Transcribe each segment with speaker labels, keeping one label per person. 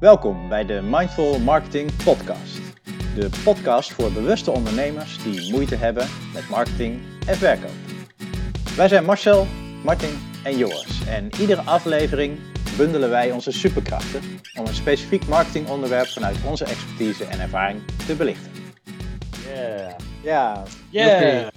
Speaker 1: Welkom bij de Mindful Marketing Podcast. De podcast voor bewuste ondernemers die moeite hebben met marketing en verkoop. Wij zijn Marcel, Martin en Joris en iedere aflevering bundelen wij onze superkrachten om een specifiek marketingonderwerp vanuit onze expertise en ervaring te belichten.
Speaker 2: Yeah.
Speaker 1: Ja,
Speaker 2: Yeah.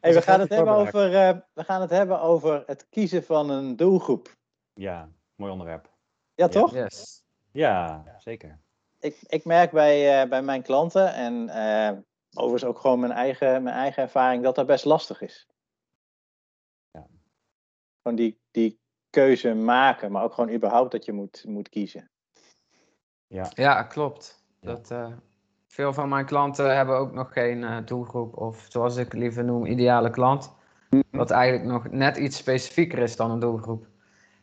Speaker 1: hey, we, gaan het hebben over, eh, we gaan het hebben over het kiezen van een doelgroep.
Speaker 2: Ja, mooi onderwerp.
Speaker 1: Ja, toch?
Speaker 3: Yes.
Speaker 2: Ja, zeker.
Speaker 1: ik, ik merk bij, eh, bij mijn klanten en eh, overigens ook gewoon mijn eigen, mijn eigen ervaring dat dat best lastig is.
Speaker 2: Ja.
Speaker 1: Gewoon die, die keuze maken, maar ook gewoon überhaupt dat je moet, moet kiezen.
Speaker 3: Ja, klopt.
Speaker 2: Ja.
Speaker 3: Dat, eh, veel van mijn klanten hebben ook nog geen eh, doelgroep, of zoals ik liever noem, ideale klant. Wat eigenlijk nog net iets specifieker is dan een doelgroep.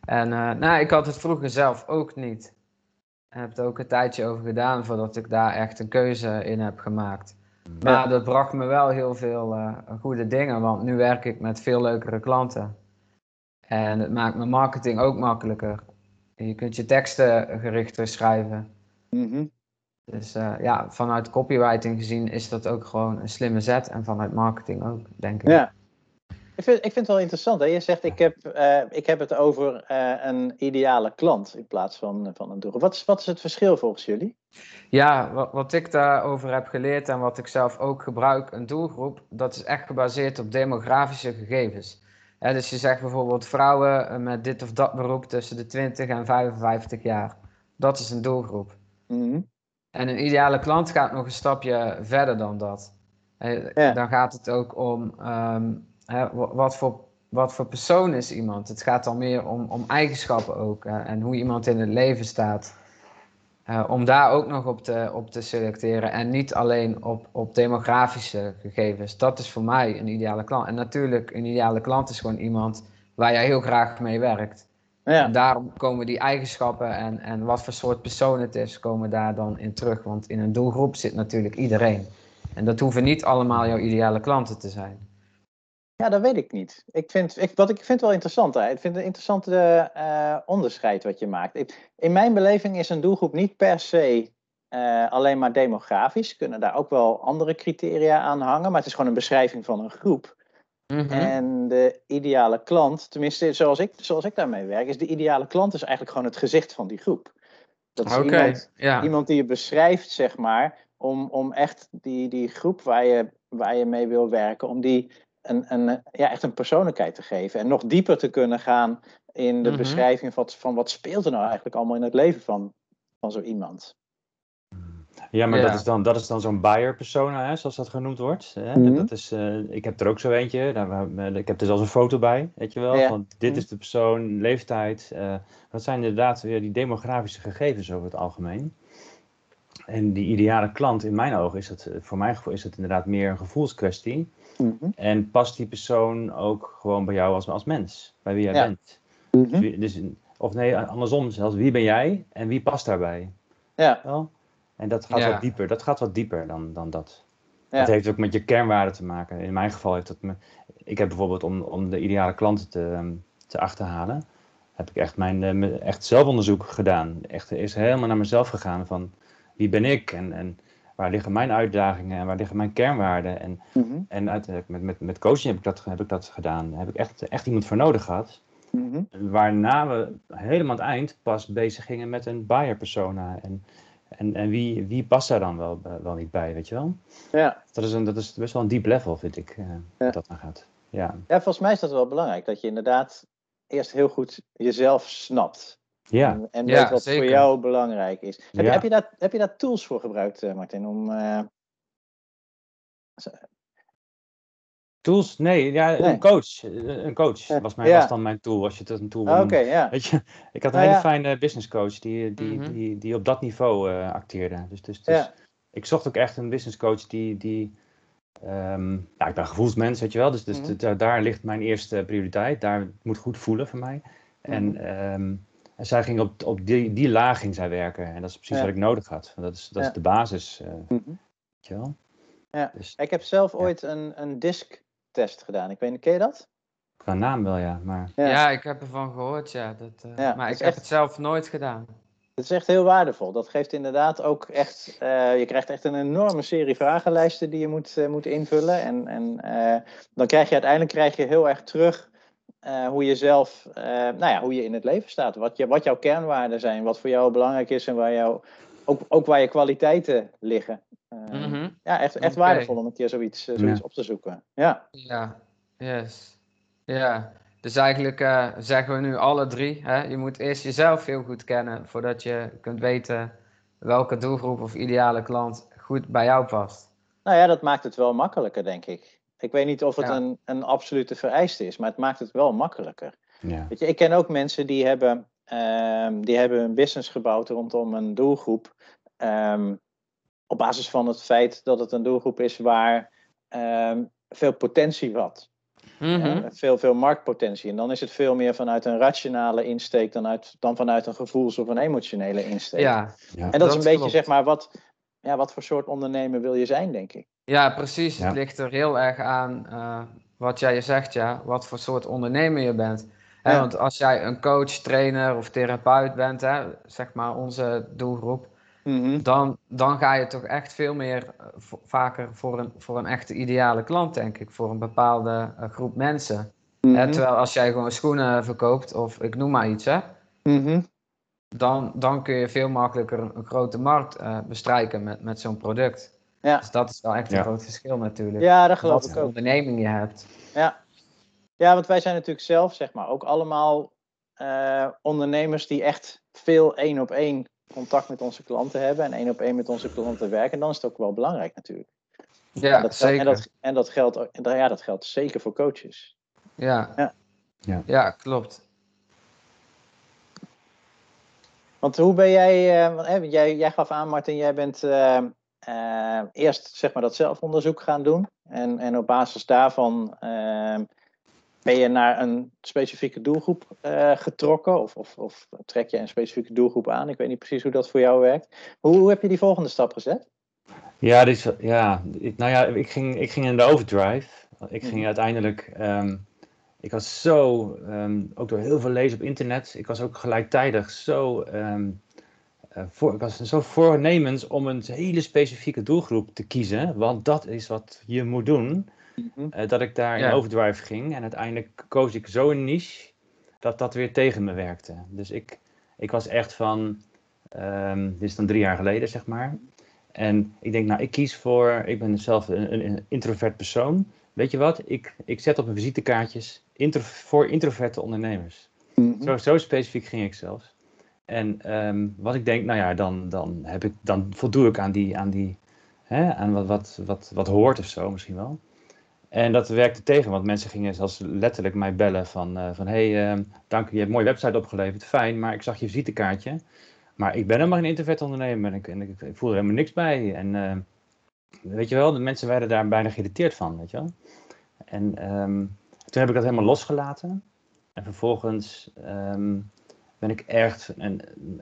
Speaker 3: En eh, nou, ik had het vroeger zelf ook niet. Ik heb er ook een tijdje over gedaan voordat ik daar echt een keuze in heb gemaakt. Maar dat bracht me wel heel veel eh, goede dingen, want nu werk ik met veel leukere klanten. En het maakt mijn marketing ook makkelijker. Je kunt je teksten gerichter schrijven.
Speaker 1: Mhm.
Speaker 3: Dus eh, ja, vanuit copywriting gezien is dat ook gewoon een slimme zet. En vanuit marketing ook, denk ik.
Speaker 1: Ja. Ik vind, ik vind het wel interessant. Hè? Je zegt, ik heb, eh, ik heb het over eh, een ideale klant in plaats van, van een doelgroep. Wat is, wat is het verschil volgens jullie?
Speaker 3: Ja, wat, wat ik daarover heb geleerd en wat ik zelf ook gebruik, een doelgroep, dat is echt gebaseerd op demografische gegevens. Dus je zegt bijvoorbeeld vrouwen eh, met dit of dat beroep tussen de 20 en 55 jaar. Dat is een doelgroep.
Speaker 1: Mhm.
Speaker 3: En een ideale klant gaat nog een stapje verder dan dat.
Speaker 1: Ja.
Speaker 3: Dan gaat het ook om ehm, hè, wat, voor, wat voor persoon is iemand. Het gaat dan meer om, om eigenschappen ook en hoe iemand in het leven staat. Om daar ook nog op te, op te selecteren en niet alleen op, op demografische gegevens. Dat is voor mij een ideale klant. En natuurlijk, een ideale klant is gewoon iemand waar jij heel graag mee werkt.
Speaker 1: Ja.
Speaker 3: En daarom komen die eigenschappen en, en wat voor soort persoon het is, komen daar dan in terug. Want in een doelgroep zit natuurlijk iedereen. En dat hoeven niet allemaal jouw ideale klanten te zijn.
Speaker 1: Ja, dat weet ik niet. Ik vind, ik, wat ik vind wel interessant. Hè. Ik vind het een interessante eh, onderscheid wat je maakt. Ik- in mijn beleving is een doelgroep niet per se eh, alleen maar demografisch. Kunnen daar ook wel andere criteria aan hangen. Maar het is gewoon een beschrijving van een groep.
Speaker 3: Mhm.
Speaker 1: En de ideale klant, tenminste zoals ik, zoals ik daarmee werk, is de ideale klant is eigenlijk gewoon het gezicht van die groep. Dat is iemand,
Speaker 3: ja.
Speaker 1: iemand die je beschrijft, zeg maar, om, om echt die, die groep waar je, waar je mee wil werken, om die een, een, ja, echt een persoonlijkheid te geven. En nog dieper te kunnen gaan in de
Speaker 3: Mhm.
Speaker 1: beschrijving van, van wat speelt er nou eigenlijk allemaal in het leven van, van zo iemand.
Speaker 2: Ja, maar
Speaker 3: Ja.
Speaker 2: dat is dan, dat is dan zo'n buyer persona, hè, zoals dat genoend wordt. Hè?
Speaker 1: Mhm.
Speaker 2: dat is, eh, ik heb er ook zo eentje, daar, waar- ik heb er zelfs een foto bij, weet je wel.
Speaker 1: Ja.
Speaker 2: Van, dit
Speaker 1: Mhm.
Speaker 2: is de persoon, leeftijd. eh, dat zijn inderdaad weer die demografische gegevens over het algemeen. En die ideale klant, in mijn ogen, is het, eh, voor mijn gevoel, is het inderdaad meer een gevoelskwestie.
Speaker 1: Mhm.
Speaker 2: En past die persoon ook gewoon bij jou als, als mens, bij wie jij
Speaker 1: Ja.
Speaker 2: bent.
Speaker 1: Mhm.
Speaker 2: Dus wie- dus, of nee, andersom zelfs, wie ben jij en wie past daarbij?
Speaker 1: Ja,
Speaker 2: Wel? En dat gaat
Speaker 3: Ja.
Speaker 2: wat dieper. Dat gaat wat dieper dan, dan dat.
Speaker 1: Ja.
Speaker 2: Het heeft ook met je kernwaarden te maken. In mijn geval heeft dat me. Ik heb bijvoorbeeld om, om de ideale klanten te, ehm, te achterhalen, heb ik echt mijn eh, echt zelfonderzoek gedaan. Echt is helemaal naar mezelf gegaan van wie ben ik en, en waar liggen mijn uitdagingen en waar liggen mijn kernwaarden. En,
Speaker 1: Mhm.
Speaker 2: en uiteindelijk met, met, met coaching heb ik dat, heb ik dat gedaan. Daar heb ik echt, echt iemand voor nodig gehad.
Speaker 1: Mhm.
Speaker 2: Waarna we helemaal aan het eind pas bezig gingen met een buyer persona. En, en, en wie, wie past daar dan wel, wel niet bij, weet je wel?
Speaker 1: ja.
Speaker 2: Dat is, een, dat is best wel een diep level, vind ik,
Speaker 1: Ja.
Speaker 2: wat dat gaat. Ja,
Speaker 1: ja, volgens mij is dat wel belangrijk, dat je inderdaad eerst heel goed jezelf snapt.
Speaker 2: Ja.
Speaker 1: En, en
Speaker 3: Ja,
Speaker 1: wat
Speaker 3: zeker.
Speaker 1: voor jou belangrijk is. Heb, je-
Speaker 2: Ja.
Speaker 1: heb, je, daar, heb je daar tools voor gebruikt, eh, Martin? Om, eh,
Speaker 2: Tools? Nee, ja,
Speaker 1: Nee.
Speaker 2: een coach. Eh, Een coach was, mijn,
Speaker 1: Ja.
Speaker 2: was dan mijn tool, als je het een tool wil
Speaker 1: ah, Oké, ja.
Speaker 2: Weet je, ik had een
Speaker 1: Nou
Speaker 2: hele
Speaker 1: ja.
Speaker 2: fijne business coach die, die,
Speaker 3: Mhm.
Speaker 2: die, die op dat niveau eh, acteerde. Dus, dus, dus
Speaker 1: Ja.
Speaker 2: ik zocht ook echt een business coach die. die ehm, ja, ik ben een gevoelsmens, weet je wel. Dus, dus
Speaker 1: Mhm.
Speaker 2: da- daar ligt mijn eerste prioriteit. Daar het moet goed voelen voor mij. En,
Speaker 1: Mhm.
Speaker 2: En zij ging op, op die, die laag ging zij werken. En dat is precies
Speaker 1: Ja.
Speaker 2: wat ik nodig had. Want dat is, dat
Speaker 1: Ja.
Speaker 2: is de basis. eh,
Speaker 1: Mhm.
Speaker 2: weet je wel.
Speaker 1: Ja.
Speaker 2: Dus,
Speaker 1: Ik heb zelf ooit een, een disc-test gedaan. Ik weet niet, ken je dat?
Speaker 2: Qua naam wel, ja. Maar...
Speaker 3: Ja.
Speaker 1: Ja.
Speaker 3: ik heb ervan gehoord, ja. Dat, eh,
Speaker 1: Ja,
Speaker 3: maar ik heb
Speaker 1: echt-
Speaker 3: het zelf nooit gedaan.
Speaker 1: Het is echt heel waardevol. Dat geeft inderdaad ook echt. eh, je krijgt echt een enorme serie vragenlijsten die je moet, eh, moet invullen. En, en eh, dan krijg je uiteindelijk krijg je heel erg terug eh, hoe je zelf, eh, nou ja, hoe je in het leven staat. Wat, je, wat jouw kernwaarden zijn, wat voor jou belangrijk is en waar jou, ook, ook waar je kwaliteiten liggen. Eh,
Speaker 3: Mhm.
Speaker 1: Ja, echt, echt waardevol om een keer zoiets, zoiets
Speaker 2: Ja.
Speaker 1: op te zoeken. Ja.
Speaker 3: Ja, yes. Ja, dus eigenlijk eh, zeggen we nu alle drie, hè, je moet eerst jezelf heel goed kennen voordat je kunt weten welke doelgroep of ideale klant goed bij jou past.
Speaker 1: Nou ja, dat maakt het wel makkelijker, denk ik. Ik weet niet of het
Speaker 3: Ja.
Speaker 1: een, een absolute vereiste is, maar het maakt het wel makkelijker.
Speaker 2: Ja.
Speaker 1: Weet je, ik ken ook mensen die hebben, ehm, die hebben een business gebouwd rondom een doelgroep. ehm, op basis van het feit dat het een doelgroep is waar ehm, veel potentie wat.
Speaker 3: Mhm.
Speaker 1: eh, veel, veel marktpotentie. En dan is het veel meer vanuit een rationale insteek dan, uit, dan vanuit een gevoels- of een emotionele insteek.
Speaker 3: Ja,
Speaker 2: Ja.
Speaker 1: en dat, is een beetje,
Speaker 3: klopt.
Speaker 1: zeg maar, wat, ja, wat voor soort ondernemer wil je zijn, denk ik.
Speaker 3: Ja, precies.
Speaker 2: Ja.
Speaker 3: Het ligt er heel erg aan eh, wat jij zegt, ja, wat voor soort ondernemer je bent. Hè. Want als jij een coach, trainer of therapeut bent, hè, zeg maar onze doelgroep,
Speaker 1: Mhm.
Speaker 3: dan, dan ga je toch echt veel meer eh, vaker voor een, voor een echte ideale klant, denk ik. Voor een bepaalde eh, groep mensen. Hè,
Speaker 1: Mhm.
Speaker 3: terwijl als jij gewoon schoenen verkoopt, of ik noem maar iets, hè,
Speaker 1: Mhm.
Speaker 3: dan, dan kun je veel makkelijker een, een grote markt bestrijken met, met zo'n product.
Speaker 1: Ja.
Speaker 3: Dus dat is wel echt een
Speaker 2: Ja.
Speaker 3: groot verschil natuurlijk.
Speaker 1: Ja, dat geloof
Speaker 3: Wat
Speaker 1: ik
Speaker 3: voor
Speaker 1: ook.
Speaker 3: onderneming je hebt.
Speaker 1: Ja. ja, want wij zijn natuurlijk zelf, zeg maar, ook allemaal eh, ondernemers die echt veel één op één contact met onze klanten hebben en één op één met onze klanten werken. En dan is het ook wel belangrijk natuurlijk.
Speaker 3: Ja,
Speaker 1: en dat,
Speaker 3: zeker.
Speaker 1: En dat, en dat geldt, ook- en dat- ja, dat geldt zeker voor coaches.
Speaker 3: Ja.
Speaker 1: Ja.
Speaker 2: Ja.
Speaker 3: ja, klopt.
Speaker 1: Want hoe ben jij, eh, want, hè, jij, jij gaf aan Martin, jij bent eh, eh, eerst zeg maar dat zelfonderzoek gaan doen. En, en op basis daarvan eh, ben je naar een specifieke doelgroep eh, getrokken. Of, of, of trek je een specifieke doelgroep aan? Ik weet niet precies hoe dat voor jou werkt. Hoe, hoe heb je die volgende stap gezet?
Speaker 2: Ja, dit is, ja, ik- nou ja, ik ging, ik ging in de overdrive. Ik ging
Speaker 1: Mhm.
Speaker 2: uiteindelijk, ehm, ik was zo, ehm, ook door heel veel lezen op internet, ik was ook gelijktijdig zo, ehm, voor, ik was zo voornemens om een hele specifieke doelgroep te kiezen, want dat is wat je moet doen, eh, dat ik daar in
Speaker 3: Ja.
Speaker 2: overdrive ging. En uiteindelijk koos ik zo een niche dat dat weer tegen me werkte. Dus ik, ik was echt van, ehm, dit is dan drie jaar geleden zeg maar. En ik denk, nou, ik kies voor, ik ben zelf een, een, introvert persoon. Weet je wat? Ik, ik zet op mijn visitekaartjes intro, voor introverte ondernemers.
Speaker 1: Mhm.
Speaker 2: Zo, zo specifiek ging ik zelfs. En ehm, wat ik denk, nou ja, dan, dan, heb ik, dan voldoe ik aan, die, aan, die, hè, aan wat, wat, wat, wat hoort of zo misschien wel. En dat werkte tegen, want mensen gingen zelfs letterlijk mij bellen van, eh, van hey, ehm, dank je, je hebt een mooie website opgeleverd, fijn, maar ik zag je visitekaartje. Maar ik ben helemaal geen introvert ondernemer en ik, en ik, ik voel er helemaal niks bij. En eh, weet je wel, de mensen werden daar bijna geïrriteerd van, weet je wel. En ehm, toen heb ik dat helemaal losgelaten. En vervolgens ehm, ben ik echt, en,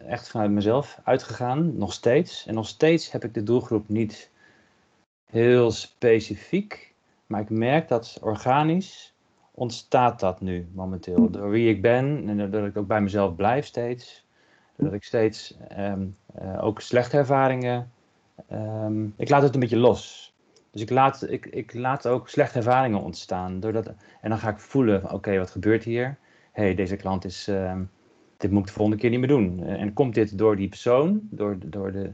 Speaker 2: echt vanuit mezelf uitgegaan, nog steeds. En nog steeds heb ik de doelgroep niet heel specifiek. Maar ik merk dat organisch ontstaat dat nu momenteel. Door wie ik ben en doordat ik ook bij mezelf blijf steeds. Doordat ik steeds ehm, eh, ook slechte ervaringen. ehm, ik laat het een beetje los. Dus ik laat, ik, ik laat ook slechte ervaringen ontstaan. Doordat, en dan ga ik voelen: oké, wat gebeurt hier? hey, deze klant is. ehm, dit moet ik de volgende keer niet meer doen. Eh, En komt dit door die persoon? Door, door de,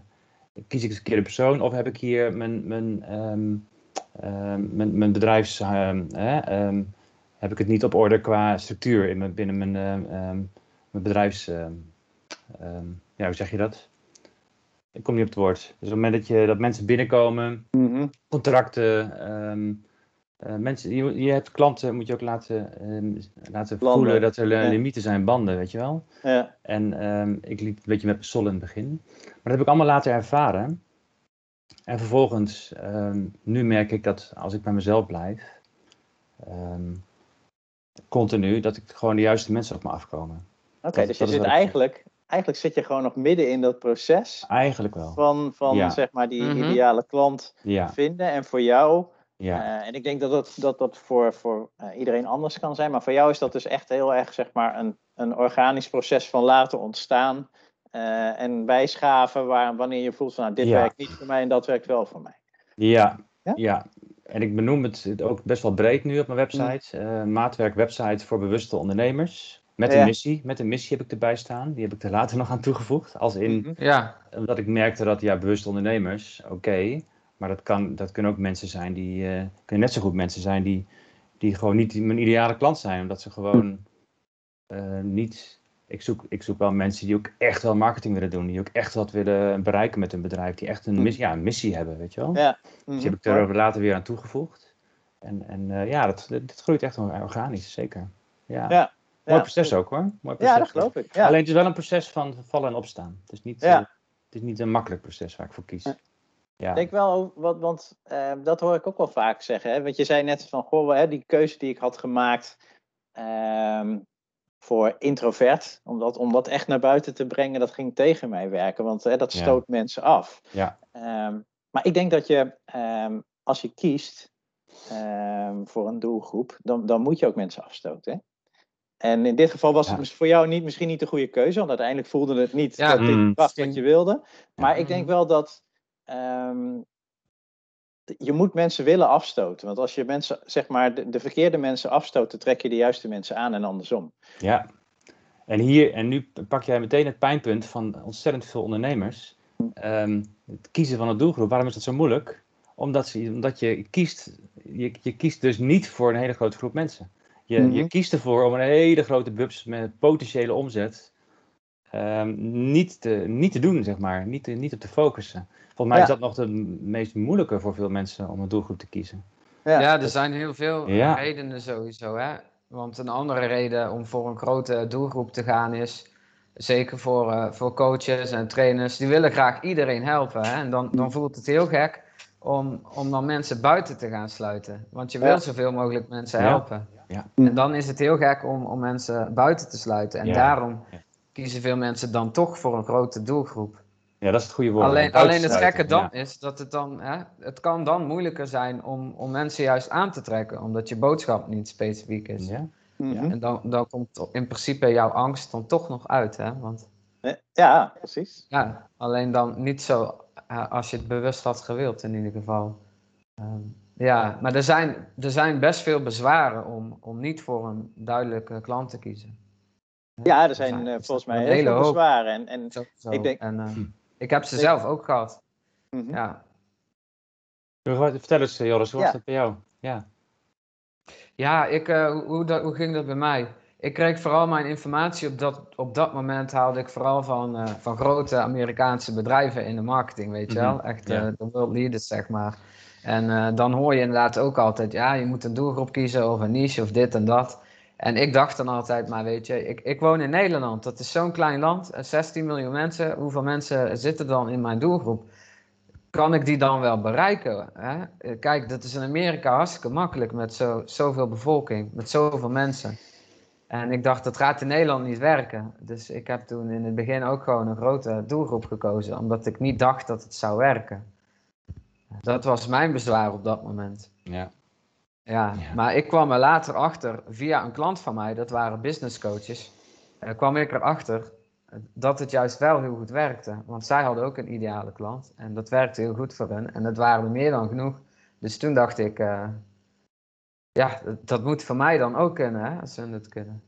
Speaker 2: kies ik eens een keer de persoon? Of heb ik hier mijn, mijn, ehm, ehm, mijn, mijn bedrijfs. ehm, heb ik het niet op orde qua structuur in mijn, binnen mijn, ehm, mijn bedrijfs. ja, hoe zeg je dat? Ik kom niet op het woord. Dus op het moment dat, je, dat mensen binnenkomen,
Speaker 1: Mhm.
Speaker 2: contracten. Eh, mensen, je, je hebt klanten, moet je ook laten, ehm, laten voelen dat er eh,
Speaker 1: ja.
Speaker 2: limieten zijn, banden, weet je wel.
Speaker 1: Ja.
Speaker 2: En ehm, ik liep een beetje met sol in het begin. Maar dat heb ik allemaal laten ervaren. En vervolgens, ehm, nu merk ik dat als ik bij mezelf blijf, ehm, continu, dat ik gewoon de juiste mensen op me afkomen.
Speaker 1: Oké, dus je zit eigenlijk, eigenlijk zit je gewoon nog midden in dat proces
Speaker 2: Eigenlijk wel.
Speaker 1: van, van
Speaker 2: Ja.
Speaker 1: zeg maar die
Speaker 3: Mhm.
Speaker 1: ideale klant
Speaker 2: Ja,
Speaker 1: vinden. En voor jou
Speaker 2: Ja.
Speaker 1: Eh, en ik denk dat dat, dat, dat voor, voor eh, iedereen anders kan zijn. Maar voor jou is dat dus echt heel erg zeg maar, een, een organisch proces van laten ontstaan. eh, en bijschaven waar, wanneer je voelt van nou, dit
Speaker 2: Ja.
Speaker 1: werkt niet voor mij en dat werkt wel voor mij.
Speaker 2: Ja,
Speaker 1: Ja?
Speaker 2: ja? en ik benoem het ook best wel breed nu op mijn website. Eh, maatwerk website voor bewuste ondernemers. Met een
Speaker 1: Ja.
Speaker 2: missie. Met een missie heb ik erbij staan. Die heb ik er later nog aan toegevoegd. Als in,
Speaker 1: Mhm.
Speaker 3: Ja,
Speaker 2: omdat ik merkte dat, ja, bewuste ondernemers, oké. Maar dat, kan, dat kunnen ook mensen zijn die, eh, kunnen net zo goed mensen zijn die, die gewoon niet mijn ideale klant zijn. Omdat ze gewoon eh, niet, ik zoek, ik zoek wel mensen die ook echt wel marketing willen doen. Die ook echt wat willen bereiken met hun bedrijf. Die echt een,
Speaker 1: Hm.
Speaker 2: missie, ja, een missie hebben, weet je wel.
Speaker 1: Ja.
Speaker 2: Dus
Speaker 1: Mhm.
Speaker 2: die heb ik er later weer aan toegevoegd. En, en eh, ja, dat, dit groeit echt organisch, zeker. Ja.
Speaker 1: Ja,
Speaker 2: Mooi
Speaker 1: ja.
Speaker 2: proces ook hoor. Mooi
Speaker 1: Ja,
Speaker 2: proces.
Speaker 1: dat geloof ik. Ja.
Speaker 2: Alleen het is wel een proces van vallen en opstaan. Het is niet,
Speaker 1: Ja.
Speaker 2: het is niet een makkelijk proces waar ik voor kies.
Speaker 1: Ja. Denk wel, wat, want eh, dat hoor ik ook wel vaak zeggen. Hè? Want je zei net van, goh, hè, die keuze die ik had gemaakt ehm, voor introvert, om dat, om dat echt naar buiten te brengen, dat ging tegen mij werken. Want hè, dat
Speaker 2: Ja.
Speaker 1: stoot mensen af.
Speaker 2: Ja.
Speaker 1: Ehm, maar ik denk dat je, ehm, als je kiest ehm, voor een doelgroep, dan, dan moet je ook mensen afstoten. Hè? En in dit geval was
Speaker 2: Ja.
Speaker 1: het voor jou niet, misschien niet de goede keuze, want uiteindelijk voelde het niet
Speaker 3: Ja.
Speaker 1: dat dit
Speaker 2: Mm.
Speaker 1: bracht wat je wilde. Maar ik denk wel dat ehm, je moet mensen willen afstoten. Want als je mensen, zeg maar, de, de verkeerde mensen afstoot, dan trek je de juiste mensen aan en andersom.
Speaker 2: ja. En hier, en nu pak jij meteen het pijnpunt van ontzettend veel ondernemers. Ehm, het kiezen van een doelgroep, waarom is dat zo moeilijk? Omdat, ze, omdat je kiest, je, je kiest dus niet voor een hele grote groep mensen. Je,
Speaker 1: Mhm.
Speaker 2: je kiest ervoor om een hele grote bubs met potentiële omzet ehm, niet, te, niet te doen, zeg maar. Niet, te- niet op te focussen. Volgens mij
Speaker 1: Ja.
Speaker 2: is dat nog de meest moeilijke voor veel mensen om een doelgroep te kiezen.
Speaker 3: ja, er zijn heel veel
Speaker 2: Ja.
Speaker 3: redenen sowieso. Hè? Want een andere reden om voor een grote doelgroep te gaan is, zeker voor, eh, voor coaches en trainers, die willen graag iedereen helpen. Hè? En dan, dan voelt het heel gek om, om dan mensen buiten te gaan sluiten. Want je wil zoveel mogelijk mensen
Speaker 2: Ja.
Speaker 3: helpen.
Speaker 2: Ja.
Speaker 3: En dan is het heel gek om, om mensen buiten te sluiten. En
Speaker 2: Ja.
Speaker 3: daarom
Speaker 2: Ja.
Speaker 3: kiezen veel mensen dan toch voor een grote doelgroep.
Speaker 2: Ja, dat is het goede woord.
Speaker 3: Alleen, alleen het gekke dan
Speaker 2: ja.
Speaker 3: is dat het dan, hè, het kan dan moeilijker zijn om, om mensen juist aan te trekken, omdat je boodschap niet specifiek is.
Speaker 2: Ja?
Speaker 1: Mhm.
Speaker 3: En dan, dan komt in principe jouw angst dan toch nog uit, hè? Want
Speaker 1: Ja, precies.
Speaker 3: ja, alleen dan niet zo eh, als je het bewust had gewild in ieder geval. Ehm, ja, maar er zijn, er zijn best veel bezwaren om, om niet voor een duidelijke klant te kiezen.
Speaker 1: Ja, er zijn
Speaker 3: zijn-
Speaker 1: eh, volgens mij heel
Speaker 3: hele
Speaker 1: veel bezwaren. En, en,
Speaker 3: Zo, zo.
Speaker 1: Ik denk-
Speaker 3: En, eh,
Speaker 2: Hm.
Speaker 3: Ik heb ze
Speaker 1: Ik-
Speaker 3: zelf ook gehad.
Speaker 1: mhm.
Speaker 3: Ja.
Speaker 2: Vertel eens, Joris, hoe was dat bij jou? Ja.
Speaker 3: Ja, ik, eh, hoe, hoe, dat, hoe ging dat bij mij? Ik kreeg vooral mijn informatie op dat, op dat moment haalde ik vooral van, eh, van grote Amerikaanse bedrijven in de marketing, weet je wel?
Speaker 2: Mhm,
Speaker 3: Echt
Speaker 2: ja.
Speaker 3: eh, de world leaders, zeg maar. En eh, dan hoor je inderdaad ook altijd, ja, je moet een doelgroep kiezen of een niche of dit en dat. En ik dacht dan altijd, maar weet je, ik, ik woon in Nederland, dat is zo'n klein land, eh, 16 miljoen mensen. Hoeveel mensen zitten dan in mijn doelgroep? kan ik die dan wel bereiken? Hè? Eh, Kijk, dat is in Amerika hartstikke makkelijk met zo, zoveel bevolking, met zoveel mensen. En ik dacht, dat gaat in Nederland niet werken. Dus ik heb toen in het begin ook gewoon een grote doelgroep gekozen, omdat ik niet dacht dat het zou werken. Dat was mijn bezwaar op dat moment.
Speaker 2: Ja.
Speaker 3: Ja,
Speaker 2: Ja.
Speaker 3: maar ik kwam er later achter, via een klant van mij, dat waren business coaches, eh, kwam ik erachter dat het juist wel heel goed werkte. Want zij hadden ook een ideale klant en dat werkte heel goed voor hen en dat waren er meer dan genoeg. Dus toen dacht ik, eh, ja, dat, dat moet voor mij dan ook kunnen, hè, als ze het kunnen.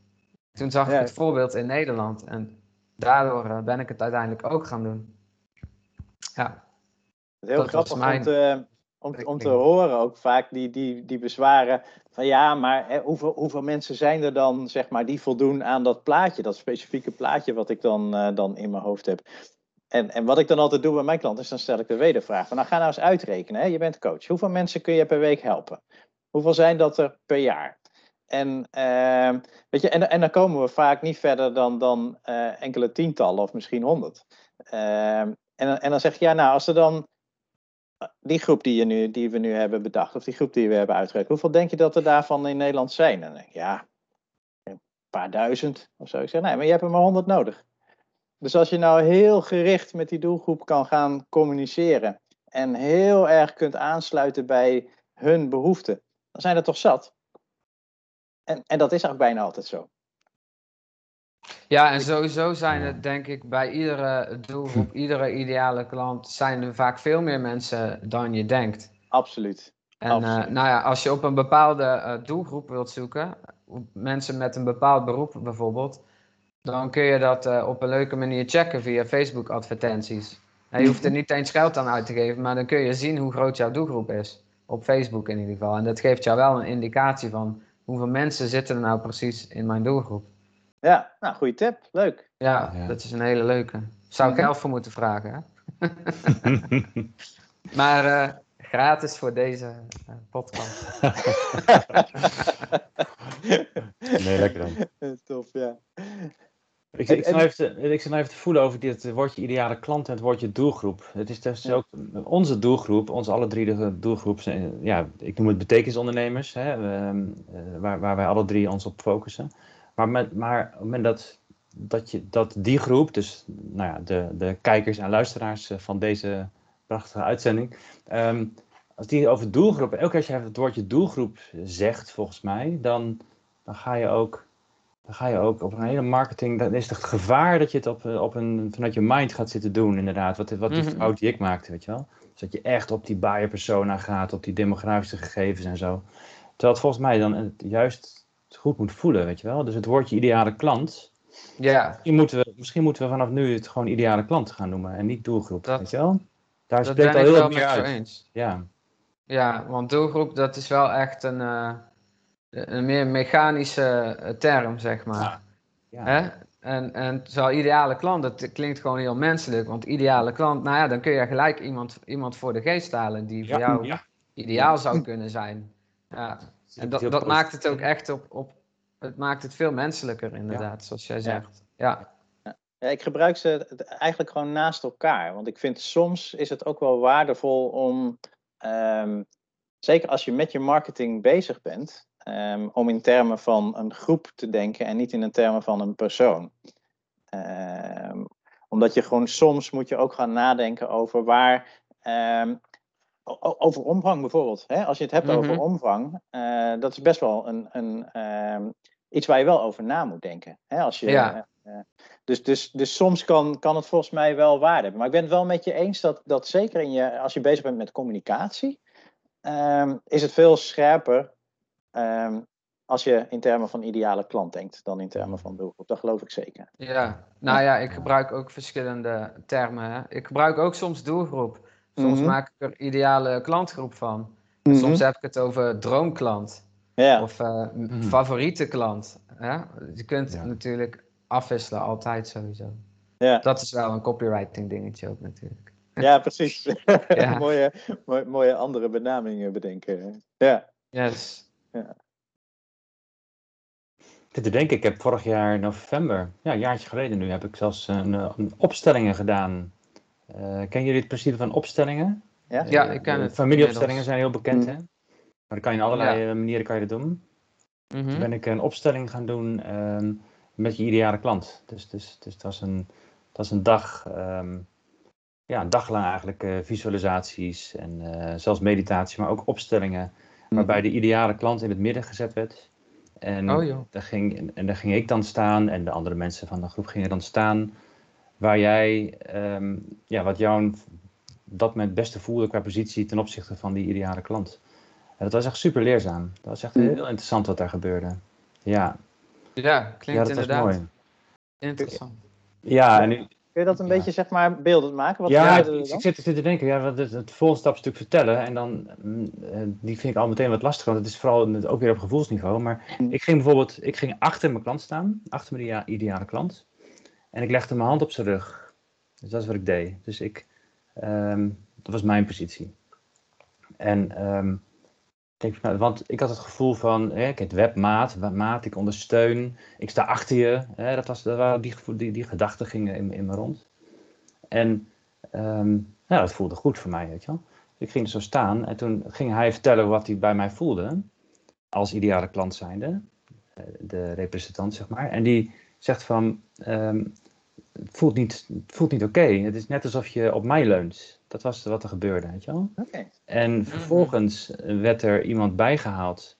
Speaker 3: Toen zag
Speaker 1: Ja.
Speaker 3: ik het voorbeeld in Nederland en daardoor eh, ben ik het uiteindelijk ook gaan doen. Ja,
Speaker 1: is heel
Speaker 3: Dat
Speaker 1: grappig
Speaker 3: mijn
Speaker 1: om, om te horen ook vaak die, die, die bezwaren van ja, maar hè, hoeveel, hoeveel mensen zijn er dan zeg maar die voldoen aan dat plaatje, dat specifieke plaatje wat ik dan, eh, dan in mijn hoofd heb. En, en wat ik dan altijd doe bij mijn klanten is dan stel ik de wedervraag van nou ga nou eens uitrekenen, hè? je bent coach. Hoeveel mensen kun je per week helpen? Hoeveel zijn dat er per jaar? En, ehm, weet je, en, en dan komen we vaak niet verder dan, dan eh, enkele tientallen of misschien honderd. Ehm, en, dan- en dan zeg je, ja, nou, als er dan die groep die, je nu, die we nu hebben bedacht, of die groep die we hebben uitgewerkt, hoeveel denk je dat er daarvan in Nederland zijn? En dan denk ik, ja, een paar duizend of zo. Ik zeg, nee, maar je hebt er maar honderd nodig. Dus als je nou heel gericht met die doelgroep kan gaan communiceren en heel erg kunt aansluiten bij hun behoeften, dan zijn er toch zat. En, en dat is ook bijna altijd zo.
Speaker 3: Ja, en sowieso zijn het denk ik bij iedere doelgroep, iedere ideale klant, zijn er vaak veel meer mensen dan je denkt.
Speaker 1: Absoluut.
Speaker 3: En uh,
Speaker 1: Absoluut.
Speaker 3: nou ja, als je op een bepaalde uh, doelgroep wilt zoeken, mensen met een bepaald beroep bijvoorbeeld, dan kun je dat uh, op een leuke manier checken via Facebook advertenties. En je hoeft er niet eens geld aan uit te geven, maar dan kun je zien hoe groot jouw doelgroep is. Op Facebook in ieder geval. En dat geeft jou wel een indicatie van hoeveel mensen zitten er nou precies in mijn doelgroep.
Speaker 1: Ja, nou, goede tip. Leuk.
Speaker 3: Ja,
Speaker 2: Ja.
Speaker 3: dat is een hele leuke. Zou ik geld voor moeten vragen, hè? maar eh, gratis voor deze eh, podcast.
Speaker 2: nee, lekker dan.
Speaker 1: Tof, ja.
Speaker 2: Ik,
Speaker 1: En-
Speaker 2: ik, zit nou even te, ik zit nou even te voelen over dit woordje ideale klant en het woordje doelgroep. Het is dus ook onze doelgroep, onze alle drie de doelgroep, zijn, ja, ik noem het betekenisondernemers, hè, ehm, eh, waar, waar wij alle drie ons op focussen. Maar, met, maar op het moment dat, dat, je, dat die groep, dus nou ja, de, de kijkers en luisteraars eh, van deze prachtige uitzending, ehm, als die over doelgroep, elke keer als je het woordje doelgroep zegt, volgens mij, dan, dan ga je ook dan ga je ook op een hele marketing. Dan is het gevaar dat je het op, eh, op een, vanuit je mind gaat zitten doen, inderdaad. Wat, wat die
Speaker 3: Mhm.
Speaker 2: fout die ik maakte, weet je wel. Dus dat je echt op die buyer persona gaat, op die demografische gegevens en zo. Terwijl het volgens mij dan het goed moet voelen, weet je wel. Dus het woordje ideale klant.
Speaker 3: Ja,
Speaker 2: Misschien moeten we, misschien moeten we vanaf nu het gewoon ideale klant gaan noemen en niet doelgroep,
Speaker 3: Dat-
Speaker 2: weet je wel. Daar
Speaker 3: dat
Speaker 2: spreekt al heel
Speaker 3: je
Speaker 2: uit.
Speaker 3: eens.
Speaker 2: Ja,
Speaker 3: Ja, want doelgroep, dat is wel echt een, eh, een meer mechanische eh, term, zeg maar.
Speaker 2: ja.
Speaker 3: Hè? En, en zo'n ideale klant, dat klinkt gewoon heel menselijk. Want ideale klant, nou ja, dan kun je gelijk iemand, iemand voor de geest halen die voor jou
Speaker 2: ja.
Speaker 3: ideaal zou kunnen zijn. Ja. En dat, dat maakt het ook echt op, op. Het maakt het veel menselijker, inderdaad, zoals jij zegt. Ja.
Speaker 1: Ja, ik gebruik ze eigenlijk gewoon naast elkaar. Want ik vind soms is het ook wel waardevol om, ehm, zeker als je met je marketing bezig bent, ehm, om in termen van een groep te denken en niet in de termen van een persoon. Ehm, omdat je gewoon soms moet je ook gaan nadenken over waar. ehm, over omvang bijvoorbeeld. Hè? Als je het hebt
Speaker 3: Mhm.
Speaker 1: over omvang, eh, dat is best wel een, een, ehm, iets waar je wel over na moet denken. Hè? Als je,
Speaker 3: Ja.
Speaker 1: eh, dus, dus, dus soms kan, kan het volgens mij wel waarde hebben. Maar ik ben het wel met je eens dat, dat zeker in je, als je bezig bent met communicatie, ehm, is het veel scherper ehm, als je in termen van ideale klant denkt dan in termen van doelgroep. Dat geloof ik zeker.
Speaker 3: ja, nou ja, ik gebruik ook verschillende termen. Hè. Ik gebruik ook soms doelgroep. Soms
Speaker 1: Mhm.
Speaker 3: maak ik er ideale klantgroep van. Soms heb ik het over droomklant.
Speaker 1: Ja,
Speaker 3: Of eh,
Speaker 2: Mhm.
Speaker 3: favoriete klant. Hè? Je kunt
Speaker 2: Ja.
Speaker 3: natuurlijk afwisselen, altijd sowieso.
Speaker 1: ja.
Speaker 3: Dat is wel een copywriting dingetje ook natuurlijk.
Speaker 1: ja precies.
Speaker 3: Ja.
Speaker 1: mooie, mooie, mooie andere benamingen bedenken. Ja.
Speaker 3: Yes.
Speaker 2: Ik zit te denken, ik heb vorig jaar november, ja, een jaartje geleden nu, heb ik zelfs een, eh, een opstellingen gedaan. Eh kennen jullie het principe van opstellingen?
Speaker 1: Ja?
Speaker 3: Ja,
Speaker 2: Eh,
Speaker 3: ik ken het
Speaker 2: Familieopstellingen zijn heel bekend,
Speaker 1: Mm.
Speaker 2: hè? Maar dan kan je in allerlei eh, manieren kan je dat doen.
Speaker 3: Mhm.
Speaker 2: Toen ben ik een opstelling gaan doen ehm, met je ideale klant. Dus, dus, dus het, was een, het was een dag, ehm, ja, een dag lang eigenlijk eh, visualisaties en eh, zelfs meditatie, maar ook opstellingen. Waarbij de ideale klant in het midden gezet werd. En,
Speaker 3: Oh, joh.
Speaker 2: daar ging, en daar ging ik dan staan en de andere mensen van de groep gingen dan staan. Waar jij, ehm, ja, wat jou op dat moment het beste voelde qua positie ten opzichte van die ideale klant. En dat was echt super leerzaam. Dat was echt
Speaker 1: Mm.
Speaker 2: heel interessant wat daar gebeurde. Ja,
Speaker 3: Ja, klinkt
Speaker 2: ja dat was
Speaker 3: inderdaad
Speaker 2: mooi.
Speaker 3: interessant.
Speaker 2: Ja, en nu,
Speaker 1: Kun je dat een
Speaker 2: Ja.
Speaker 1: beetje zeg maar beeldend maken? Wat
Speaker 2: ja, ik,
Speaker 1: er
Speaker 2: zit, ik zit te denken, ja, wat is het volgende stap is natuurlijk vertellen. En dan, mm, eh, die vind ik al meteen wat lastig, want het is vooral met- ook weer op gevoelsniveau. Maar
Speaker 1: Mm.
Speaker 2: ik ging bijvoorbeeld, ik ging achter mijn klant staan, achter mijn idea- ideale klant. En ik legde mijn hand op zijn rug. Dus dat is wat ik deed. Dus ik, ehm, dat was mijn positie. En, nou, want ik had het gevoel van, hè, het webmaat, maat, ik ondersteun, ik sta achter je. Dat, was, dat waren die, die, die gedachten gingen in, in me rond. En ja, dat voelde goed voor mij, weet je wel. Ik ging zo staan en toen ging hij vertellen wat hij bij mij voelde. Als ideale klant zijnde. eh, De representant, zeg maar. En die zegt van, ehm, het voelt niet, het voelt niet oké. Het is net alsof je op mij leunt. Dat was wat er gebeurde, weet je wel.
Speaker 1: Oké.
Speaker 2: En vervolgens werd er iemand bijgehaald.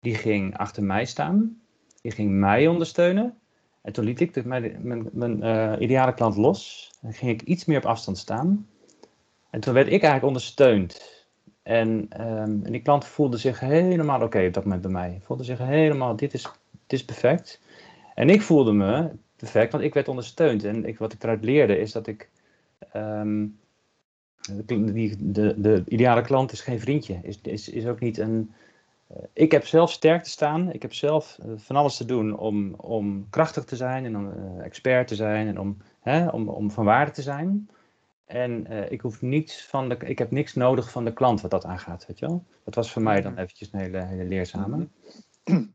Speaker 2: Die ging achter mij staan. Die ging mij ondersteunen. En toen liet ik de, mijn, mijn, mijn eh, ideale klant los. En ging ik iets meer op afstand staan. En toen werd ik eigenlijk ondersteund. En, ehm, en die klant voelde zich helemaal oké op dat moment bij mij. Voelde zich helemaal, dit is, dit is perfect. En ik voelde me perfect, want ik werd ondersteund. En ik, wat ik eruit leerde is dat ik... ehm, de, die, de, de ideale klant is geen vriendje. Is, is, is ook niet een... eh, ik heb zelf sterk te staan. Ik heb zelf eh, van alles te doen om, om krachtig te zijn en om eh, expert te zijn en om, hè, om, om van waarde te zijn. En ik hoef niets van de, ik heb niks nodig van de klant wat dat aangaat, weet je wel. Dat was voor mij dan eventjes een hele, hele leerzame.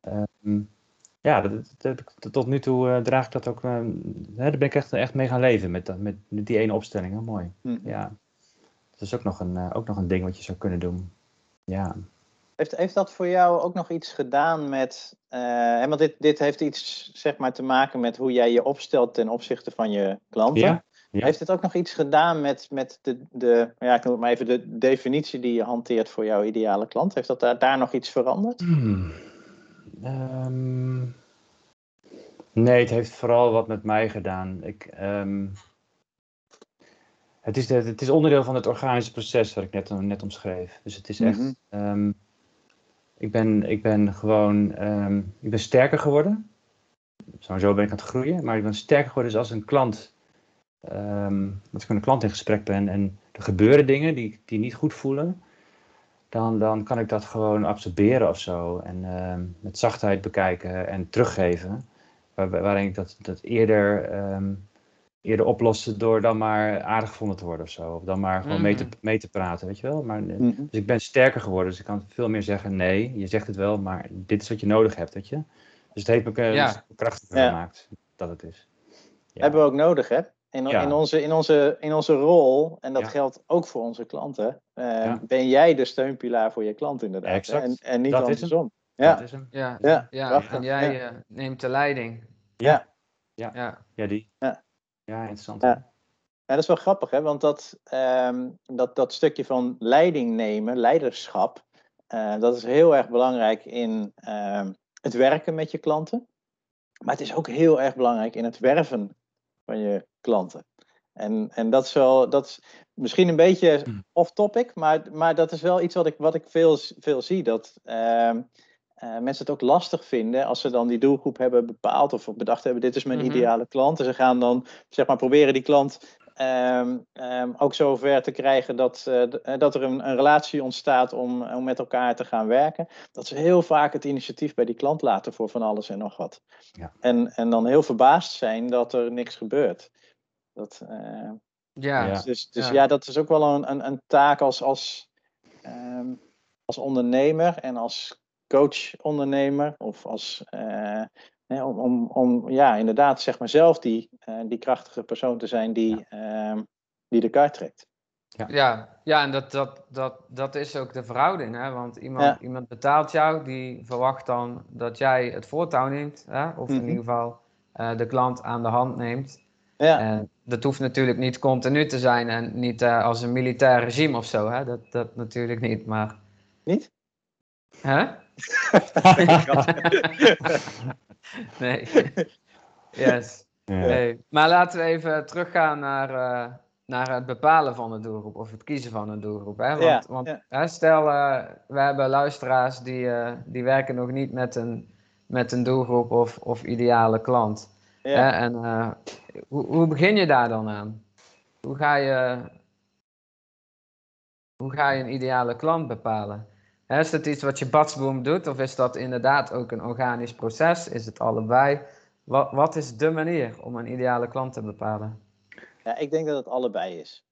Speaker 2: Ehm, ja, dat, dat tot nu toe eh, draag ik dat ook, eh, hè, daar ben ik echt, echt mee gaan leven met, dat- met, met die ene opstelling. Heel mooi.
Speaker 1: Hm.
Speaker 2: Ja, dat is ook nog, een, eh, ook nog een ding wat je zou kunnen doen. Ja.
Speaker 1: Heeft, heeft dat voor jou ook nog iets gedaan met. eh, want dit, dit heeft iets zeg maar, te maken met hoe jij je opstelt ten opzichte van je klanten.
Speaker 2: Ja, ja.
Speaker 1: Heeft het ook nog iets gedaan met, met de, de, ja, ik noem het maar even de definitie die je hanteert voor jouw ideale klant? Heeft dat daar, daar nog iets veranderd?
Speaker 2: Hmm. Ehm, nee, het heeft vooral wat met mij gedaan. Ik, ehm, het, is de, het is onderdeel van het organische proces wat ik net, net omschreef. Dus het is echt.
Speaker 1: Mhm.
Speaker 2: ehm, ik, ben, ik ben gewoon. ik ben sterker geworden. Sowieso ben ik aan het groeien, maar ik ben sterker geworden dus als een klant. als ik met een klant in gesprek ben en er gebeuren dingen die, die niet goed voelen dan, dan kan ik dat gewoon absorberen of zo. En ehm, met zachtheid bekijken en teruggeven. Waar, waarin ik dat, dat eerder, ehm, eerder oplossen door dan maar aardig gevonden te worden of zo. Of dan maar gewoon mee, te,
Speaker 3: Mhm.
Speaker 2: mee te praten, weet je wel. Maar, eh,
Speaker 1: Mhm.
Speaker 2: dus ik ben sterker geworden, dus ik kan veel meer zeggen: nee, je zegt het wel, maar dit is wat je nodig hebt, weet je. Dus het heeft me
Speaker 3: Ja.
Speaker 2: krachtiger
Speaker 1: Ja.
Speaker 2: gemaakt dat het is. Ja.
Speaker 1: Hebben we ook nodig, hè? In,
Speaker 2: Ja.
Speaker 1: in, onze, in, onze, in onze rol, en dat
Speaker 2: Ja.
Speaker 1: geldt ook voor onze klanten, eh,
Speaker 2: Ja.
Speaker 1: ben jij de steunpilaar voor je klant inderdaad.
Speaker 2: Exact.
Speaker 1: En, en niet
Speaker 2: Dat is hem.
Speaker 1: andersom.
Speaker 2: Dat
Speaker 1: Ja,
Speaker 2: is hem.
Speaker 3: Ja,
Speaker 1: ja,
Speaker 3: ja en jij
Speaker 1: Ja.
Speaker 3: eh, neemt de leiding.
Speaker 1: ja.
Speaker 3: Ja,
Speaker 2: Ja, die.
Speaker 1: Ja.
Speaker 2: Ja, interessant.
Speaker 1: Ja, dat is wel grappig, hè? want dat, ehm, dat, dat stukje van leiding nemen, leiderschap, eh, dat is heel erg belangrijk in ehm, het werken met je klanten. Maar het is ook heel erg belangrijk in het werven van je klanten. En, en dat is wel, dat is misschien een beetje
Speaker 2: Hmm.
Speaker 1: off-topic, maar, maar dat is wel iets wat ik, wat ik veel, veel zie. Dat ehm, eh, mensen het ook lastig vinden als ze dan die doelgroep hebben bepaald of bedacht hebben: dit is mijn
Speaker 3: Mhm.
Speaker 1: ideale klant. En ze gaan dan zeg maar proberen die klant ehm, ehm, ook zover te krijgen dat, eh, eh, dat er een, een relatie ontstaat om, om met elkaar te gaan werken. Dat ze heel vaak het initiatief bij die klant laten voor van alles en nog wat.
Speaker 2: Ja.
Speaker 1: En, en dan heel verbaasd zijn dat er niks gebeurt. Dat, eh,
Speaker 3: ja.
Speaker 2: Ja.
Speaker 1: dus dus
Speaker 3: Ja.
Speaker 1: ja. dat is ook wel een, een, een taak als, als, ehm, als ondernemer en als coach-ondernemer. Of als, eh, hè, om, om, om ja, inderdaad zeg maar zelf die, eh, die krachtige persoon te zijn die, ehm, die de kaart trekt.
Speaker 3: Ja, ja en dat, dat, dat, dat is ook de verhouding. Hè? Want iemand,
Speaker 1: Ja.
Speaker 3: iemand betaalt jou, die verwacht dan dat jij het voortouw neemt. Hè? Of in
Speaker 1: Mhm.
Speaker 3: ieder geval eh, de klant aan de hand neemt.
Speaker 1: Ja,
Speaker 3: En dat hoeft natuurlijk niet continu te zijn en niet eh, als een militair regime of zo. Hè? Dat, dat natuurlijk niet, maar...
Speaker 1: niet?
Speaker 3: Hè? nee. yes.
Speaker 2: Ja.
Speaker 3: Nee. Maar laten we even teruggaan naar, eh, naar het bepalen van een doelgroep of het kiezen van een doelgroep. Hè? Want,
Speaker 1: Ja,
Speaker 3: want
Speaker 1: ja.
Speaker 3: Hè, stel, eh, we hebben luisteraars die, eh, die werken nog niet met een, met een doelgroep of, of ideale klant. Hè? En eh, hoe, hoe begin je daar dan aan? Hoe ga je, hoe ga je een ideale klant bepalen? Is dat iets wat je batsboom doet of is dat inderdaad ook een organisch proces? Is het allebei? Wat, wat is de manier om een ideale klant te bepalen?
Speaker 1: Ja, ik denk dat het allebei is.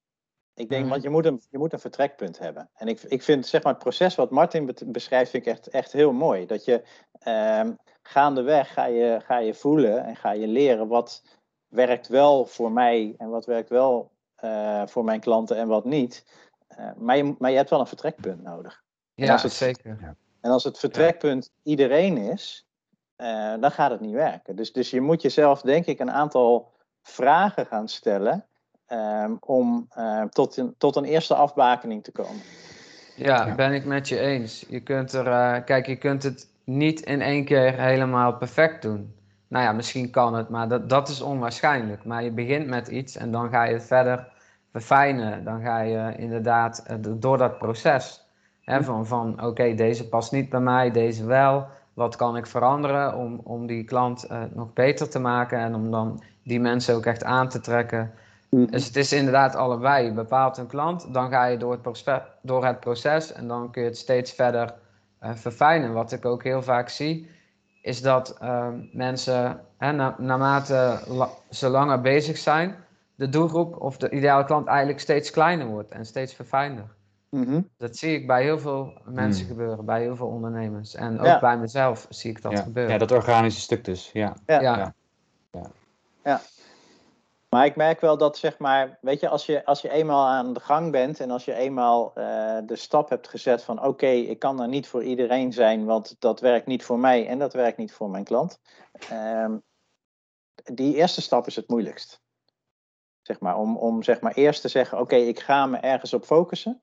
Speaker 1: Ik denk,
Speaker 3: Mhm.
Speaker 1: want je moet, een, je moet een vertrekpunt hebben. En ik, ik vind zeg maar, het proces wat Martin beschrijft, vind ik echt, echt heel mooi. Dat je ehm, gaandeweg ga je, ga je voelen en ga je leren wat werkt wel voor mij en wat werkt wel eh, voor mijn klanten en wat niet. Eh, maar, je, maar je hebt wel een vertrekpunt nodig. En
Speaker 3: Ja,
Speaker 1: als het-
Speaker 3: zeker.
Speaker 1: En als het vertrekpunt iedereen is, eh, dan gaat het niet werken. Dus, dus je moet jezelf, denk ik, een aantal vragen gaan stellen. ehm, om eh, tot, een, tot een eerste afbakening te komen.
Speaker 3: Ja,
Speaker 2: Ja.
Speaker 3: ben ik met je eens. Je kunt er, eh, kijk, je kunt het niet in één keer helemaal perfect doen. Nou ja, misschien kan het, maar dat, dat is onwaarschijnlijk. Maar je begint met iets en dan ga je het verder verfijnen. Dan ga je inderdaad door dat proces. Hè, van van oké, deze past niet bij mij, deze wel. Wat kan ik veranderen om, om die klant eh, nog beter te maken en om dan die mensen ook echt aan te trekken dus het is inderdaad allebei. Je bepaalt een klant, dan ga je door het, proces, door het proces en dan kun je het steeds verder eh, verfijnen. Wat ik ook heel vaak zie, is dat ehm, mensen, hè, na, naarmate la- ze langer bezig zijn, de doelgroep of de ideale klant eigenlijk steeds kleiner wordt en steeds verfijnder.
Speaker 1: Mhm.
Speaker 3: Dat zie ik bij heel veel mensen
Speaker 2: Hmm.
Speaker 3: gebeuren, bij heel veel ondernemers. En ook
Speaker 1: Ja.
Speaker 3: bij mezelf zie ik dat
Speaker 2: ja.
Speaker 3: gebeuren.
Speaker 2: ja, dat organische stuk dus. Ja.
Speaker 1: Ja.
Speaker 3: ja.
Speaker 1: Maar ik merk wel dat, zeg maar, weet je, als je, als je eenmaal aan de gang bent en als je eenmaal eh, de stap hebt gezet van oké, ik kan er niet voor iedereen zijn, want dat werkt niet voor mij en dat werkt niet voor mijn klant. Ehm, die eerste stap is het moeilijkst. Zeg maar, om, om zeg maar eerst te zeggen, oké, ik ga me ergens op focussen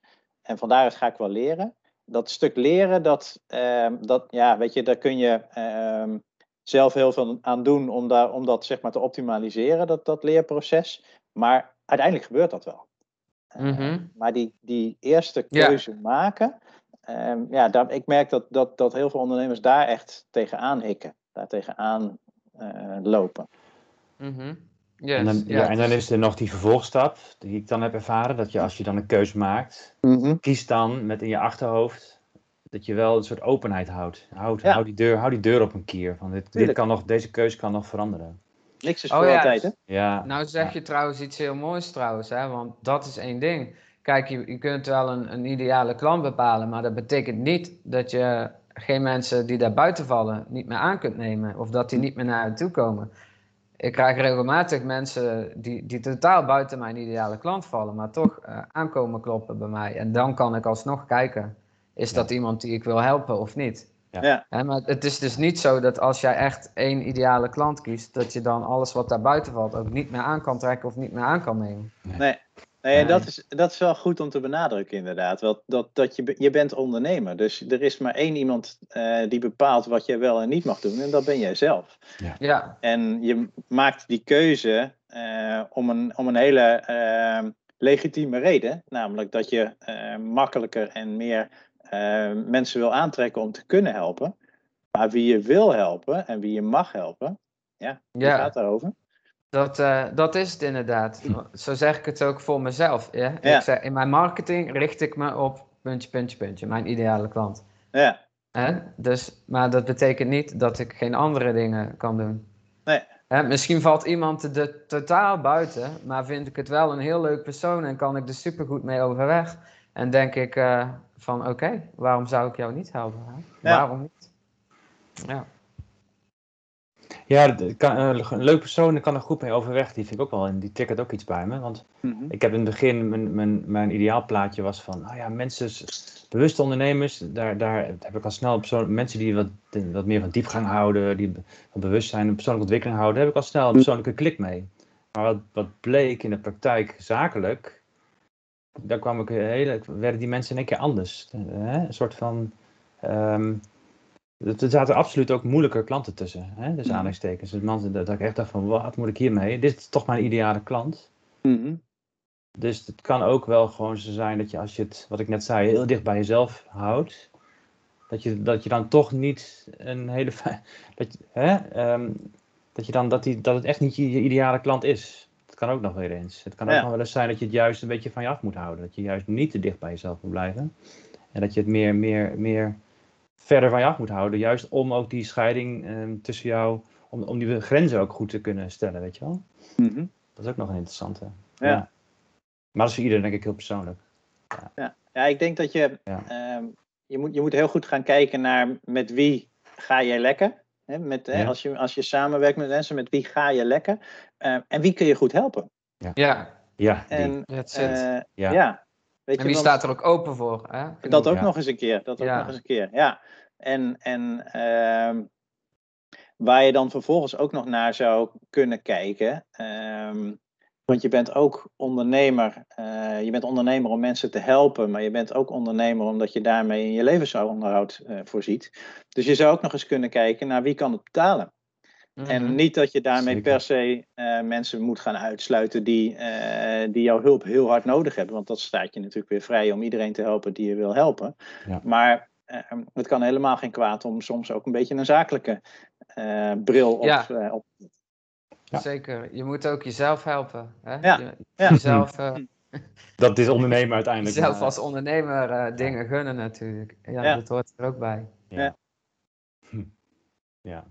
Speaker 1: en van daaruit ga ik wel leren. Dat stuk leren, dat, ehm, dat ja, weet je, daar kun je ehm, zelf heel veel aan doen om, daar, om dat zeg maar te optimaliseren, dat, dat leerproces. Maar uiteindelijk gebeurt dat wel. Eh,
Speaker 3: Mhm.
Speaker 1: maar die, die eerste
Speaker 3: Ja.
Speaker 1: keuze maken, ehm, ja, daar, ik merk dat, dat, dat heel veel ondernemers daar echt tegenaan hikken, daar tegenaan eh, lopen.
Speaker 3: Mhm. Yes.
Speaker 2: En, dan,
Speaker 3: ja,
Speaker 2: ja, en dan
Speaker 3: is-
Speaker 2: er nog die vervolgstap, die ik dan heb ervaren, dat je als je dan een keuze maakt, kies dan met in je achterhoofd dat je wel een soort openheid houdt. Houd,
Speaker 1: Ja.
Speaker 2: die, deur, hou die deur op een kier. Van dit, dit kan nog, deze keuze kan nog veranderen.
Speaker 1: Niks is
Speaker 3: Oh
Speaker 1: voor
Speaker 3: ja,
Speaker 1: altijd, hè?
Speaker 2: Ja,
Speaker 3: Nou zeg je trouwens iets heel moois trouwens, hè? want dat is één ding. Kijk, je, je kunt wel een, een ideale klant bepalen, maar dat betekent niet dat je geen mensen die daar buiten vallen niet meer aan kunt nemen of dat die niet meer naar je toe komen. Ik krijg regelmatig mensen die, die totaal buiten mijn ideale klant vallen, maar toch eh, aankomen kloppen bij mij. En dan kan ik alsnog kijken, is dat iemand die ik wil helpen of niet?
Speaker 2: Ja.
Speaker 1: Ja.
Speaker 3: Hè, maar het is dus niet zo dat als jij echt één ideale klant kiest, dat je dan alles wat daar buiten valt ook niet meer aan kan trekken of niet meer aan kan nemen.
Speaker 1: Nee. Nee, en dat is, dat is wel goed om te benadrukken, inderdaad. Want dat, dat je, je bent ondernemer. Dus er is maar één iemand eh, die bepaalt wat jij wel en niet mag doen. En dat ben jij zelf.
Speaker 3: Ja,
Speaker 1: En je maakt die keuze eh, om, een, om een hele eh, legitieme reden. Namelijk dat je eh, makkelijker en meer eh, mensen wil aantrekken om te kunnen helpen. Maar wie je wil helpen en wie je mag helpen, ja,
Speaker 3: Ja.
Speaker 1: gaat daarover.
Speaker 3: Dat, eh, dat is het inderdaad. Zo zeg ik het ook voor mezelf. Ja?
Speaker 1: Ja.
Speaker 3: Ik zeg, in mijn marketing richt ik me op puntje, puntje, puntje, mijn ideale klant.
Speaker 1: Ja,
Speaker 3: Hè? Dus, maar dat betekent niet dat ik geen andere dingen kan doen.
Speaker 1: Nee.
Speaker 3: Hè, misschien valt iemand er totaal buiten, maar vind ik het wel een heel leuk persoon en kan ik er supergoed mee overweg. En denk ik eh, van oké, waarom zou ik jou niet helpen? Hè?
Speaker 1: Ja.
Speaker 3: Waarom niet? Ja.
Speaker 2: Ja kan, eh, een leuk persoon daar kan er goed mee overweg. Die vind ik ook wel, en die ticket ook iets bij me. Want
Speaker 1: Mhm.
Speaker 2: ik heb in het begin, mijn, mijn, mijn ideaalplaatje was van, nou ja, mensen, bewuste ondernemers, daar, daar heb ik al snel persoon, mensen die wat, wat meer van diepgang houden, die van bewustzijn en persoonlijke ontwikkeling houden, daar heb ik al snel een persoonlijke klik mee. Maar wat, wat bleek in de praktijk zakelijk, daar kwam ik hele, werden die mensen in één keer anders. Eh, Hè? Een soort van, ehm, er zaten absoluut ook moeilijker klanten tussen, hè? dus aanhalingstekens. Dus mensen, dat ik echt dacht van, wat moet ik hiermee? Dit is toch mijn ideale klant.
Speaker 1: Mhm.
Speaker 2: Dus het kan ook wel gewoon zo zijn dat je als je het, wat ik net zei, heel dicht bij jezelf houdt, dat je, dat je dan toch niet een hele dat, je- hè, ehm, dat je dan dat, die, dat het echt niet je, je ideale klant is. Dat kan ook nog weer eens. Het kan ook
Speaker 1: Ja.
Speaker 2: nog wel eens zijn dat je het juist een beetje van je af moet houden. Dat je juist niet te dicht bij jezelf moet blijven. En dat je het meer, meer, meer verder van je af moet houden. Juist om ook die scheiding ehm, tussen jou, om, om die grenzen ook goed te kunnen stellen, weet je wel.
Speaker 1: Mhm.
Speaker 2: Dat is ook nog een interessante.
Speaker 1: Ja.
Speaker 2: Maar dat is voor iedereen denk ik heel persoonlijk.
Speaker 1: Ja, ik denk dat je,
Speaker 2: Ja.
Speaker 1: ehm, je, moet, je moet heel goed gaan kijken naar met wie ga jij lekker. Hè? Met, hè,
Speaker 2: Ja.
Speaker 1: als, je, als je samenwerkt met mensen, met wie ga je lekker? Ehm, en wie kun je goed helpen?
Speaker 3: Ja,
Speaker 2: Ja, die.
Speaker 1: Eh,
Speaker 2: Ja.
Speaker 1: Weet
Speaker 3: en wie staat er ook open voor? Hè?
Speaker 1: Dat ook
Speaker 2: Ja.
Speaker 1: nog eens een keer. Dat ook
Speaker 3: Ja.
Speaker 1: nog eens een keer. Ja. En, en ehm, waar je dan vervolgens ook nog naar zou kunnen kijken. ehm, Want je bent ook ondernemer. eh, je bent ondernemer om mensen te helpen, maar je bent ook ondernemer omdat je daarmee in je levensonderhoud eh, voorziet. Dus je zou ook nog eens kunnen kijken naar wie kan het betalen. En
Speaker 3: Mhm.
Speaker 1: niet dat je daarmee
Speaker 2: Zeker.
Speaker 1: per se eh, mensen moet gaan uitsluiten die, eh, die jouw hulp heel hard nodig hebben. Want dat staat je natuurlijk weer vrij om iedereen te helpen die je wil helpen.
Speaker 2: Ja.
Speaker 1: Maar eh, het kan helemaal geen kwaad om soms ook een beetje een zakelijke eh, bril op,
Speaker 3: Ja.
Speaker 1: eh, op.
Speaker 2: Ja.
Speaker 3: Zeker. Je moet ook jezelf helpen. Hè?
Speaker 1: Ja.
Speaker 3: Je,
Speaker 1: Ja.
Speaker 3: Jezelf, eh,
Speaker 2: Dat is ondernemen uiteindelijk.
Speaker 3: jezelf
Speaker 2: maar-
Speaker 3: als ondernemer eh, dingen gunnen natuurlijk. Ja,
Speaker 1: Ja.
Speaker 3: dat hoort er ook bij.
Speaker 2: Ja.
Speaker 1: Ja.
Speaker 2: Hm. Ja.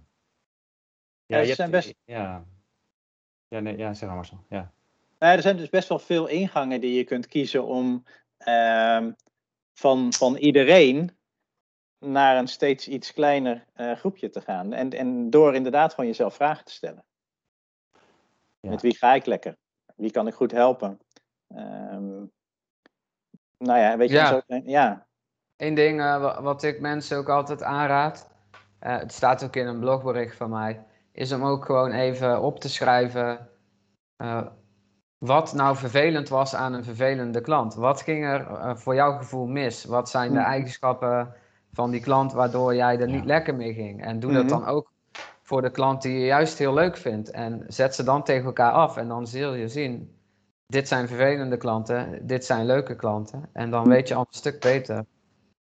Speaker 1: Ja,
Speaker 2: je
Speaker 1: ze
Speaker 2: hebt-
Speaker 1: zijn best-
Speaker 2: Ja. Ja, nee, ja, zeg maar Marcel. Ja.
Speaker 1: Nou, er zijn dus best wel veel ingangen die je kunt kiezen om ehm, van, van iedereen naar een steeds iets kleiner eh, groepje te gaan. En, en door inderdaad gewoon jezelf vragen te stellen.
Speaker 2: Ja.
Speaker 1: Met wie ga ik lekker? Wie kan ik goed helpen? Ehm, nou ja, weet je,
Speaker 3: Ja.
Speaker 1: Zo, ja.
Speaker 3: Eén ding eh, wa- wat ik mensen ook altijd aanraad, eh, het staat ook in een blogbericht van mij, is om ook gewoon even op te schrijven eh, wat nou vervelend was aan een vervelende klant. Wat ging er eh, voor jouw gevoel mis? Wat zijn de
Speaker 1: Mhm.
Speaker 3: eigenschappen van die klant waardoor jij er niet
Speaker 2: Ja.
Speaker 3: lekker mee ging? En doe dat dan ook voor de klant die je juist heel leuk vindt. En zet ze dan tegen elkaar af en dan zul je zien, dit zijn vervelende klanten, dit zijn leuke klanten. En dan weet je al een stuk beter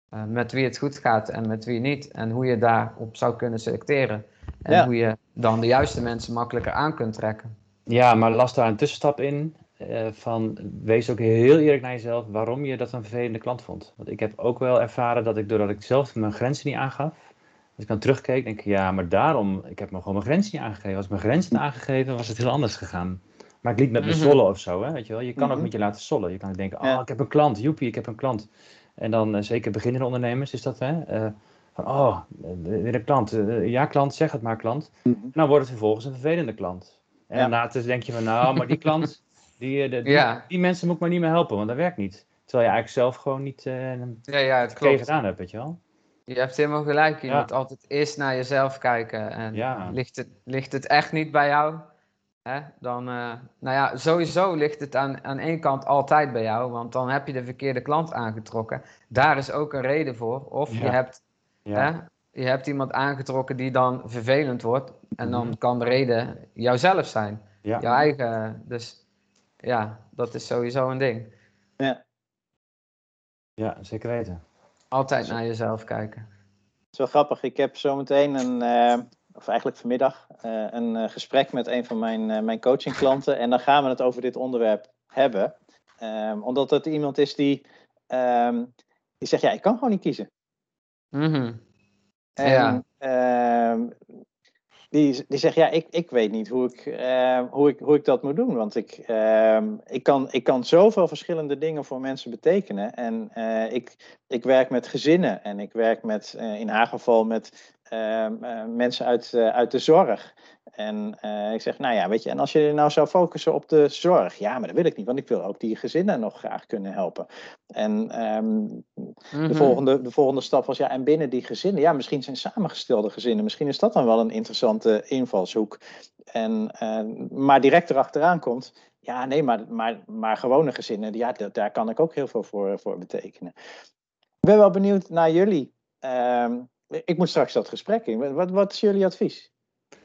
Speaker 3: eh, met wie het goed gaat en met wie niet. En hoe je daarop zou kunnen selecteren. En
Speaker 1: Ja.
Speaker 3: hoe je dan de juiste mensen makkelijker aan kunt trekken.
Speaker 2: Ja, maar las daar een tussenstap in. eh, van wees ook heel eerlijk naar jezelf waarom je dat een vervelende klant vond. Want ik heb ook wel ervaren dat ik, doordat ik zelf mijn grenzen niet aangaf, als ik dan terugkeek, denk ik, ja, maar daarom, ik heb me gewoon mijn grenzen niet aangegeven. Als ik mijn grenzen had aangegeven, was het heel anders gegaan. Maar ik liet met me
Speaker 3: Mhm.
Speaker 2: sollen of zo, hè, weet je wel. Je kan ook
Speaker 1: Mhm.
Speaker 2: met je laten sollen. Je kan denken, oh,
Speaker 1: Ja.
Speaker 2: ik heb een klant, joepie, ik heb een klant. En dan, eh, zeker beginnende ondernemers, is dat, hè. eh, van, oh, eh, weer een klant. Eh, ja, klant, zeg het maar, klant. En dan wordt het vervolgens een vervelende klant. En
Speaker 1: Ja.
Speaker 2: dus denk je van, nou, maar die klant, die, eh, de- die,
Speaker 3: Ja.
Speaker 2: die mensen moet ik maar niet meer helpen, want dat werkt niet. Terwijl je eigenlijk zelf gewoon niet eh
Speaker 3: Ja, ja, het
Speaker 2: gedaan hebt, weet je wel.
Speaker 3: Je hebt helemaal gelijk. Je
Speaker 2: Ja.
Speaker 3: moet altijd eerst naar jezelf kijken. En
Speaker 2: Ja.
Speaker 3: ligt, het, ligt het echt niet bij jou? Hè? Dan, eh, nou ja, sowieso ligt het aan, aan één kant altijd bij jou. Want dan heb je de verkeerde klant aangetrokken. Daar is ook een reden voor. Of je, hebt,
Speaker 2: Ja,
Speaker 3: hè, je hebt iemand aangetrokken die dan vervelend wordt. En dan
Speaker 2: Mhm.
Speaker 3: kan de reden jouzelf zijn.
Speaker 2: ja.
Speaker 3: Jouw eigen. Dus ja, dat is sowieso een ding.
Speaker 2: ja, zeker weten.
Speaker 3: Altijd naar jezelf kijken.
Speaker 1: Het is wel grappig. Ik heb zometeen een, eh, of eigenlijk vanmiddag, eh, een eh, gesprek met een van mijn, eh, mijn coachingklanten. En dan gaan we het over dit onderwerp hebben. Ehm, omdat het iemand is die, ehm, die zegt, ja, ik kan gewoon niet kiezen.
Speaker 3: Mhm.
Speaker 1: En,
Speaker 3: Ja.
Speaker 1: ehm, die, die zegt, ja, ik, ik weet niet hoe ik, eh, hoe, ik, hoe ik dat moet doen. Want ik, ehm, ik, kan, ik kan zoveel verschillende dingen voor mensen betekenen. En eh, ik, ik werk met gezinnen en ik werk met, eh, in haar geval met ehm, mensen uit, eh, uit de zorg. En eh, ik zeg, nou ja, weet je, en als je nou zou focussen op de zorg, ja, maar dat wil ik niet, want ik wil ook die gezinnen nog graag kunnen helpen. En ehm, de,
Speaker 3: Mhm.
Speaker 1: volgende, de volgende stap was, ja, en binnen die gezinnen, ja, misschien zijn samengestelde gezinnen, misschien is dat dan wel een interessante invalshoek. En, eh, maar direct erachteraan komt, ja, nee, maar, maar, maar gewone gezinnen, ja, da- daar kan ik ook heel veel voor, voor betekenen. Ik ben wel benieuwd naar jullie. Ehm, ik moet straks dat gesprek in. Wat, wat is jullie advies?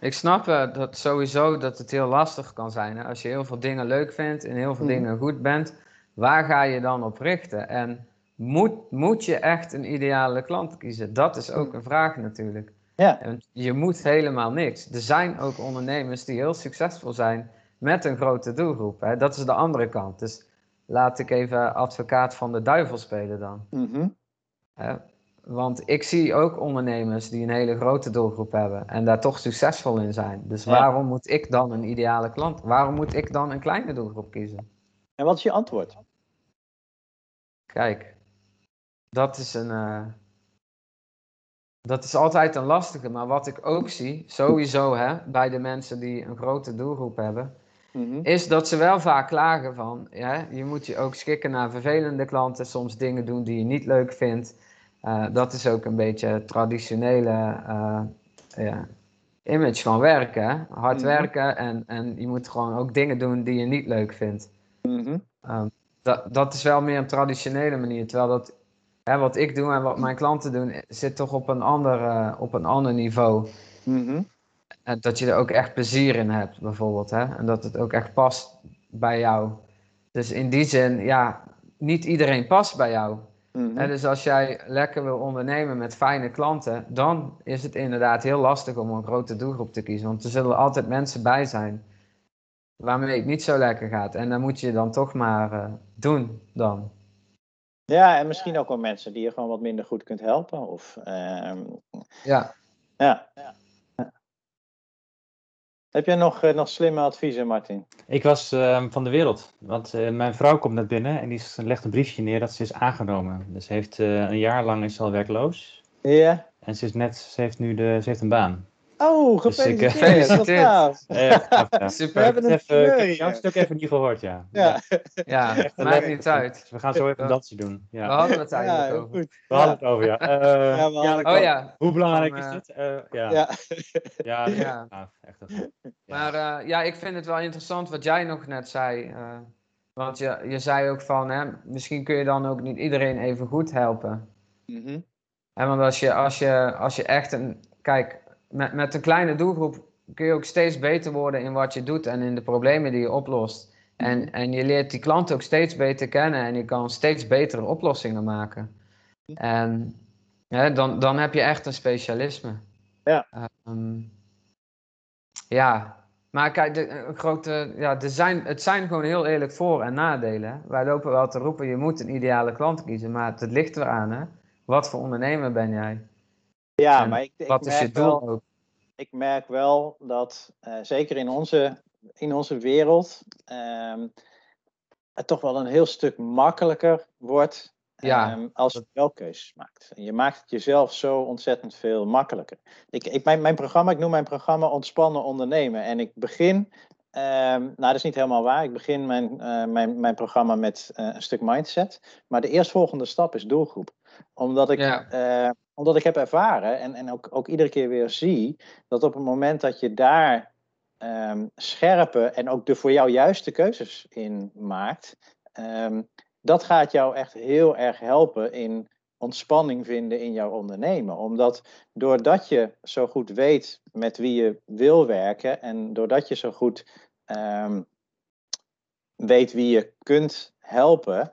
Speaker 3: Ik snap eh, dat sowieso dat het heel lastig kan zijn. Hè? Als je heel veel dingen leuk vindt en heel veel
Speaker 1: Mhm.
Speaker 3: dingen goed bent, waar ga je dan op richten? En moet, moet je echt een ideale klant kiezen? Dat is ook een vraag natuurlijk.
Speaker 1: Ja,
Speaker 3: En je moet helemaal niks. Er zijn ook ondernemers die heel succesvol zijn met een grote doelgroep. Hè? Dat is de andere kant. Dus laat ik even advocaat van de duivel spelen dan. Hè? Want ik zie ook ondernemers die een hele grote doelgroep hebben en daar toch succesvol in zijn. Dus
Speaker 1: Ja.
Speaker 3: waarom moet ik dan een ideale klant? Waarom moet ik dan een kleine doelgroep kiezen?
Speaker 1: en wat is je antwoord?
Speaker 3: Kijk, dat is een. eh, dat is altijd een lastige, maar wat ik ook zie, sowieso hè, bij de mensen die een grote doelgroep hebben,
Speaker 1: Mhm,
Speaker 3: is dat ze wel vaak klagen van, ja, je moet je ook schikken naar vervelende klanten, soms dingen doen die je niet leuk vindt. Eh, dat is ook een beetje traditionele, eh, ja, image van werken. Hard
Speaker 1: Mhm.
Speaker 3: werken en, en je moet gewoon ook dingen doen die je niet leuk vindt.
Speaker 1: Mhm.
Speaker 3: Ehm, dat, dat is wel meer een traditionele manier. Terwijl dat, hè, wat ik doe en wat mijn klanten doen, zit toch op een ander, op een ander niveau.
Speaker 1: Mhm.
Speaker 3: En dat je er ook echt plezier in hebt, bijvoorbeeld. Hè? En dat het ook echt past bij jou. Dus in die zin, ja, niet iedereen past bij jou.
Speaker 1: Mhm.
Speaker 3: Dus als jij lekker wil ondernemen met fijne klanten, dan is het inderdaad heel lastig om een grote doelgroep te kiezen. Want er zullen altijd mensen bij zijn waarmee het niet zo lekker gaat. En dan moet je dan toch maar eh, doen dan.
Speaker 1: Ja, en misschien ook wel mensen die je gewoon wat minder goed kunt helpen. Of, ehm,
Speaker 3: Ja.
Speaker 1: ja. Ja. Heb jij nog, eh, nog slimme adviezen, Martin?
Speaker 2: Ik was ehm, van de wereld, want eh, mijn vrouw komt net binnen en die legt een briefje neer dat ze is aangenomen. Dus heeft eh, een jaar lang is ze al werkloos
Speaker 1: Ja.
Speaker 2: en ze, is net, ze heeft nu de, ze heeft een baan.
Speaker 1: Oh,
Speaker 2: Dus ik, eh,
Speaker 1: gefeliciteerd.
Speaker 3: Gefeliciteerd.
Speaker 2: Eh, ja.
Speaker 3: Super.
Speaker 1: We hebben een
Speaker 2: Even, ik heb jouw
Speaker 1: hier.
Speaker 2: stuk even niet gehoord, ja.
Speaker 1: Ja,
Speaker 3: Ja,
Speaker 2: een
Speaker 3: maakt niet uit.
Speaker 2: We gaan zo even
Speaker 3: Ja.
Speaker 2: dansen doen.
Speaker 3: We
Speaker 2: Ja.
Speaker 3: hadden het
Speaker 1: ja
Speaker 3: eigenlijk over.
Speaker 1: goed.
Speaker 2: We hadden het over, ja. Eh,
Speaker 1: Ja, we
Speaker 2: ja,
Speaker 1: het
Speaker 3: Oh ja,
Speaker 2: Hoe belangrijk
Speaker 3: Van,
Speaker 2: is
Speaker 3: eh,
Speaker 2: dit? Eh, ja.
Speaker 1: Ja.
Speaker 2: Ja,
Speaker 3: Ja.
Speaker 2: ja. echt. Ja.
Speaker 3: maar eh, ja, ik vind het wel interessant wat jij nog net zei. eh, want je, je zei ook van, hè, misschien kun je dan ook niet iedereen even goed helpen.
Speaker 1: Mhm.
Speaker 3: Hè, want als je, als, je, als je echt een. Kijk, met, met een kleine doelgroep kun je ook steeds beter worden in wat je doet en in de problemen die je oplost. En, en je leert die klant ook steeds beter kennen en je kan steeds betere oplossingen maken. En hè, dan, dan heb je echt een specialisme.
Speaker 1: Ja.
Speaker 3: Ehm, ja, maar kijk, de, grote, ja, er zijn, het zijn gewoon heel eerlijk voor- en nadelen. Wij lopen wel te roepen, je moet een ideale klant kiezen, maar het, het ligt eraan. Hè? Wat voor ondernemer ben jij?
Speaker 1: Ja,
Speaker 3: En
Speaker 1: maar ik, ik
Speaker 3: Wat is je doel
Speaker 1: wel, ik merk wel dat, eh, zeker in onze, in onze wereld, ehm, het toch wel een heel stuk makkelijker wordt
Speaker 3: Ja,
Speaker 1: ehm, als je wel keuzes maakt. En je maakt het jezelf zo ontzettend veel makkelijker. Ik, ik, mijn, mijn programma, ik noem mijn programma Ontspannen Ondernemen. En ik begin, ehm, nou dat is niet helemaal waar, ik begin mijn, eh, mijn, mijn programma met eh, een stuk mindset. Maar de eerstvolgende stap is doelgroep. Omdat ik,
Speaker 3: Ja.
Speaker 1: Omdat ik heb ervaren en, en ook, ook iedere keer weer zie, dat op het moment dat je daar ehm, scherpe en ook de voor jou juiste keuzes in maakt, ehm, dat gaat jou echt heel erg helpen in ontspanning vinden in jouw ondernemen. Omdat doordat je zo goed weet met wie je wil werken en doordat je zo goed ehm, weet wie je kunt helpen,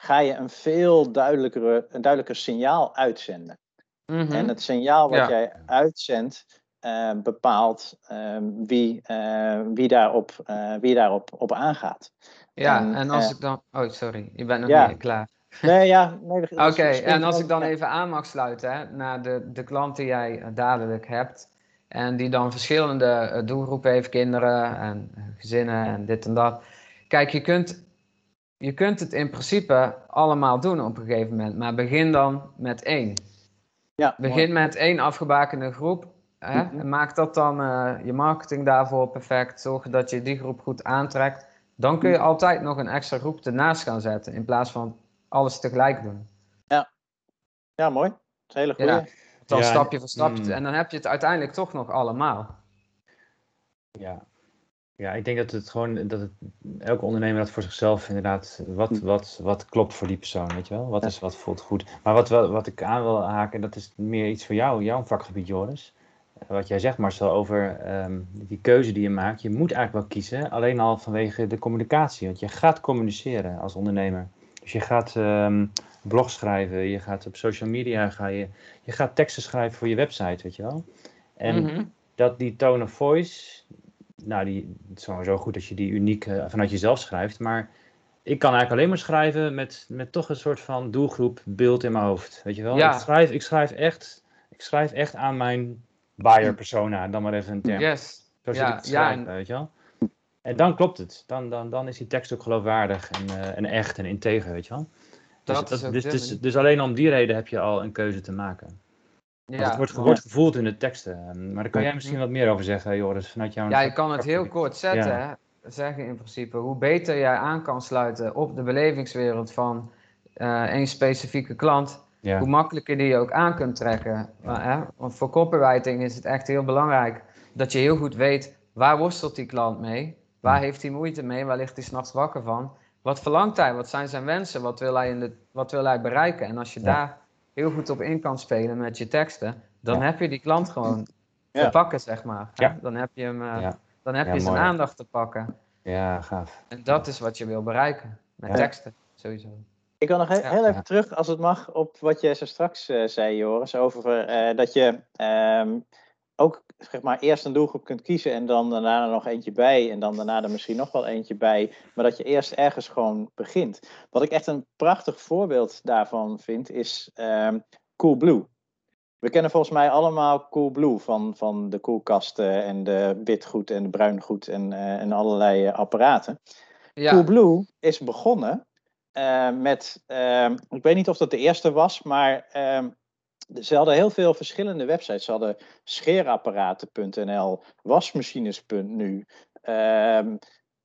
Speaker 1: ga je een veel duidelijkere, een duidelijker signaal uitzenden.
Speaker 3: Mhm.
Speaker 1: En het signaal wat
Speaker 3: Ja.
Speaker 1: jij uitzendt eh, bepaalt ehm, wie, eh, wie daarop, eh, wie daarop op aangaat.
Speaker 3: Ja,
Speaker 1: En,
Speaker 3: en als ik dan. Oh, sorry, je bent nog
Speaker 1: ja.
Speaker 3: niet klaar.
Speaker 1: Nee, ja. Nee,
Speaker 3: Oké, en als ik dan even aan mag sluiten hè, naar de, de klant die jij dadelijk hebt. En die dan verschillende doelgroepen heeft, kinderen en gezinnen en dit en dat. Kijk, je kunt, je kunt het in principe allemaal doen op een gegeven moment. Maar begin dan met één.
Speaker 1: Ja,
Speaker 3: Begin met één afgebakende groep. Hè?
Speaker 1: Mhm.
Speaker 3: En maak dat dan eh, je marketing daarvoor perfect. Zorg dat je die groep goed aantrekt. Dan kun je
Speaker 1: Mhm.
Speaker 3: altijd nog een extra groep ernaast gaan zetten. In plaats van alles tegelijk doen.
Speaker 1: Ja, mooi. Dat is een hele goede.
Speaker 3: Ja. Dan
Speaker 2: Ja,
Speaker 3: stapje voor stapje.
Speaker 2: mm.
Speaker 3: En dan heb je het uiteindelijk toch nog allemaal.
Speaker 2: Ja. Ja, ik denk dat het gewoon, dat het, elke ondernemer dat voor zichzelf inderdaad, wat, wat, wat klopt voor die persoon, weet je wel? Wat, is, wat voelt goed? Maar wat, wat, wat ik aan wil haken, dat is meer iets voor jou, jouw vakgebied, Joris. Wat jij zegt, Marcel, over ehm, die keuze die je maakt. Je moet eigenlijk wel kiezen, alleen al vanwege de communicatie. Want je gaat communiceren als ondernemer. Dus je gaat ehm blog schrijven, je gaat op social media, ga je, je gaat teksten schrijven voor je website, weet je wel? En
Speaker 3: Mhm.
Speaker 2: dat die tone of voice, nou, die, het is sowieso goed als je die uniek eh, vanuit jezelf schrijft, maar ik kan eigenlijk alleen maar schrijven met, met toch een soort van doelgroep beeld in mijn hoofd, weet je wel?
Speaker 3: Ja.
Speaker 2: Ik, schrijf, ik, schrijf echt, ik schrijf echt aan mijn buyer persona, dan maar even een term.
Speaker 3: Yes.
Speaker 2: Zo zit
Speaker 3: Ja,
Speaker 2: ik
Speaker 3: ja,
Speaker 2: weet je wel? En dan klopt het. Dan, dan, dan is die tekst ook geloofwaardig en, eh, en echt en integer, weet je wel? Dus,
Speaker 3: Dat
Speaker 2: dus, dus,
Speaker 3: manier.
Speaker 2: dus alleen om die reden heb je al een keuze te maken.
Speaker 3: Ja,
Speaker 2: het wordt, gevoeld in de teksten. Maar daar kan jij misschien wat meer over zeggen, Joris, vanuit jouw...
Speaker 3: ja, je kan het heel kort zetten.
Speaker 2: Ja.
Speaker 3: Hè? Zeggen in principe. Hoe beter jij aan kan sluiten op de belevingswereld van eh één specifieke klant.
Speaker 2: Ja.
Speaker 3: hoe makkelijker die je ook aan kunt trekken. Maar, hè, want voor copywriting is het echt heel belangrijk dat je heel goed weet waar worstelt die klant mee, waar heeft hij moeite mee, waar ligt hij s'nachts wakker van, wat verlangt hij, wat zijn zijn wensen, wat wil hij, in de, wat wil hij bereiken. En als je daar heel goed op in kan spelen met je teksten, dan
Speaker 2: Ja.
Speaker 3: heb je die klant gewoon
Speaker 1: Ja.
Speaker 3: te pakken, zeg maar.
Speaker 2: Ja.
Speaker 3: Dan heb je, hem, eh,
Speaker 2: Ja.
Speaker 3: dan heb
Speaker 2: Ja,
Speaker 3: je zijn
Speaker 2: mooi.
Speaker 3: aandacht te pakken.
Speaker 2: ja, gaaf.
Speaker 3: En dat is wat je wil bereiken met
Speaker 2: Ja.
Speaker 3: teksten, sowieso.
Speaker 1: Ik wil nog heel even
Speaker 2: Ja.
Speaker 1: terug, als het mag, op wat jij zo straks eh, zei, Joris. Over eh, dat je ehm, ook zeg maar, eerst een doelgroep kunt kiezen en dan daarna er nog eentje bij. En dan daarna er misschien nog wel eentje bij. Maar dat je eerst ergens gewoon begint. Wat ik echt een prachtig voorbeeld daarvan vind, is ehm Coolblue. We kennen volgens mij allemaal Coolblue van, van de koelkasten en de witgoed en de bruingoed en, eh, en allerlei eh, apparaten.
Speaker 3: Ja,
Speaker 1: Coolblue is begonnen eh, met, ehm, ik weet niet of dat de eerste was, maar ehm, ze hadden heel veel verschillende websites. Ze hadden scheerapparaten.nl, wasmachines.nu, ehm,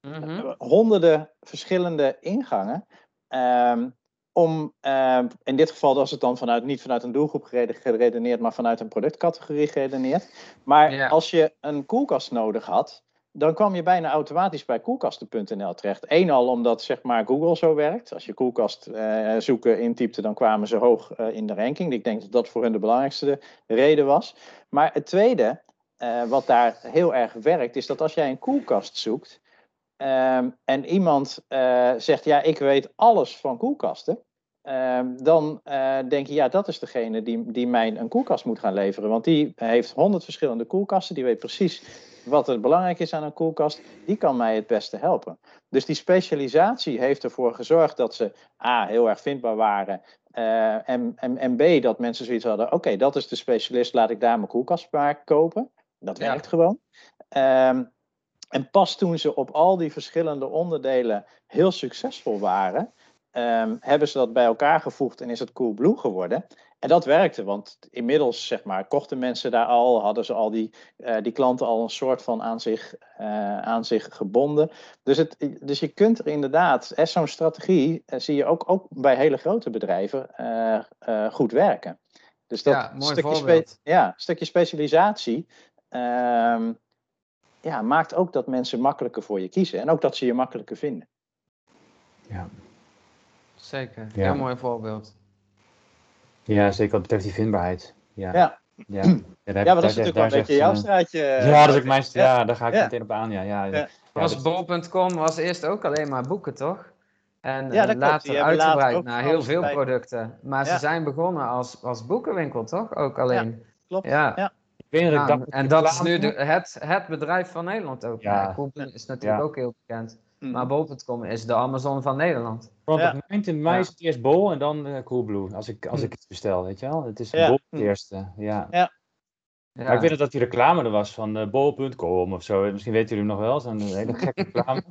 Speaker 3: mhm.
Speaker 1: honderden verschillende ingangen. ehm, om, ehm, in dit geval was het dan vanuit, niet vanuit een doelgroep gerede- geredeneerd, maar vanuit een productcategorie geredeneerd. Maar als je een koelkast nodig had, dan kwam je bijna automatisch bij koelkasten.nl terecht. Eén al omdat zeg maar, Google zo werkt. Als je koelkast eh, zoeken intypte, dan kwamen ze hoog eh, in de ranking. Ik denk dat dat voor hun de belangrijkste reden was. Maar het tweede, eh, wat daar heel erg werkt, is dat als jij een koelkast zoekt ehm, en iemand eh, zegt, ja, ik weet alles van koelkasten. ehm, dan denk je, ja, dat is degene die, die mij een koelkast moet gaan leveren. Want die heeft honderd verschillende koelkasten. Die weet precies wat er belangrijk is aan een koelkast. Die kan mij het beste helpen. Dus die specialisatie heeft ervoor gezorgd dat ze A, heel erg vindbaar waren. eh, en, en, en B, dat mensen zoiets hadden. Oké, dat is de specialist, laat ik daar mijn koelkast maar kopen. Dat
Speaker 3: Ja.
Speaker 1: werkt gewoon. Ehm, en pas toen ze op al die verschillende onderdelen heel succesvol waren, ehm, hebben ze dat bij elkaar gevoegd en is het Coolblue geworden. En dat werkte, want inmiddels zeg maar, kochten mensen daar al, hadden ze al die, eh, die klanten al een soort van aan zich, eh, aan zich gebonden. Dus, het, dus je kunt er inderdaad, eh, zo'n strategie zie je ook, ook bij hele grote bedrijven eh, eh, goed werken. Dus dat
Speaker 3: Ja, mooi
Speaker 1: stukje,
Speaker 3: voorbeeld.
Speaker 1: ja, stukje specialisatie ehm, ja, maakt ook dat mensen makkelijker voor je kiezen. En ook dat ze je makkelijker vinden.
Speaker 2: Ja.
Speaker 3: Zeker,
Speaker 2: Ja.
Speaker 3: heel mooi voorbeeld.
Speaker 2: Ja, zeker wat betreft die vindbaarheid. Ja,
Speaker 1: Ja.
Speaker 2: ja. ja,
Speaker 1: Ja, maar dat is natuurlijk wel een beetje jouw straatje. eh,
Speaker 2: Ja, dat is ook mijn
Speaker 1: Ja.
Speaker 2: daar ga ik
Speaker 1: Ja.
Speaker 2: meteen op aan. Ja, ja,
Speaker 1: Ja.
Speaker 3: Was bol.com was eerst ook alleen maar boeken, toch? En
Speaker 1: Ja,
Speaker 3: eh, later uitgebreid naar heel veel
Speaker 1: bij-
Speaker 3: producten. Maar
Speaker 1: Ja.
Speaker 3: ze zijn begonnen als, als boekenwinkel, toch? Ook alleen.
Speaker 1: Klopt.
Speaker 3: Ja. Nou, en dat is nu de, het, het bedrijf van Nederland ook.
Speaker 2: Ja.
Speaker 3: Ja. Coolblue is natuurlijk
Speaker 2: Ja.
Speaker 3: ook heel bekend.
Speaker 1: Mm.
Speaker 3: Maar bol.com is de Amazon van Nederland.
Speaker 2: Want
Speaker 1: Ja.
Speaker 2: in
Speaker 3: Ja.
Speaker 2: is het eerst bol en dan eh, Coolblue. Als ik, als ik het bestel, weet je wel. Het is
Speaker 1: Ja.
Speaker 2: bol het eerste. Ja.
Speaker 3: Ja.
Speaker 2: Maar ik weet nog dat die reclame er was van eh, bol.com of zo. Misschien weten jullie hem nog wel. Zo'n hele gekke reclame.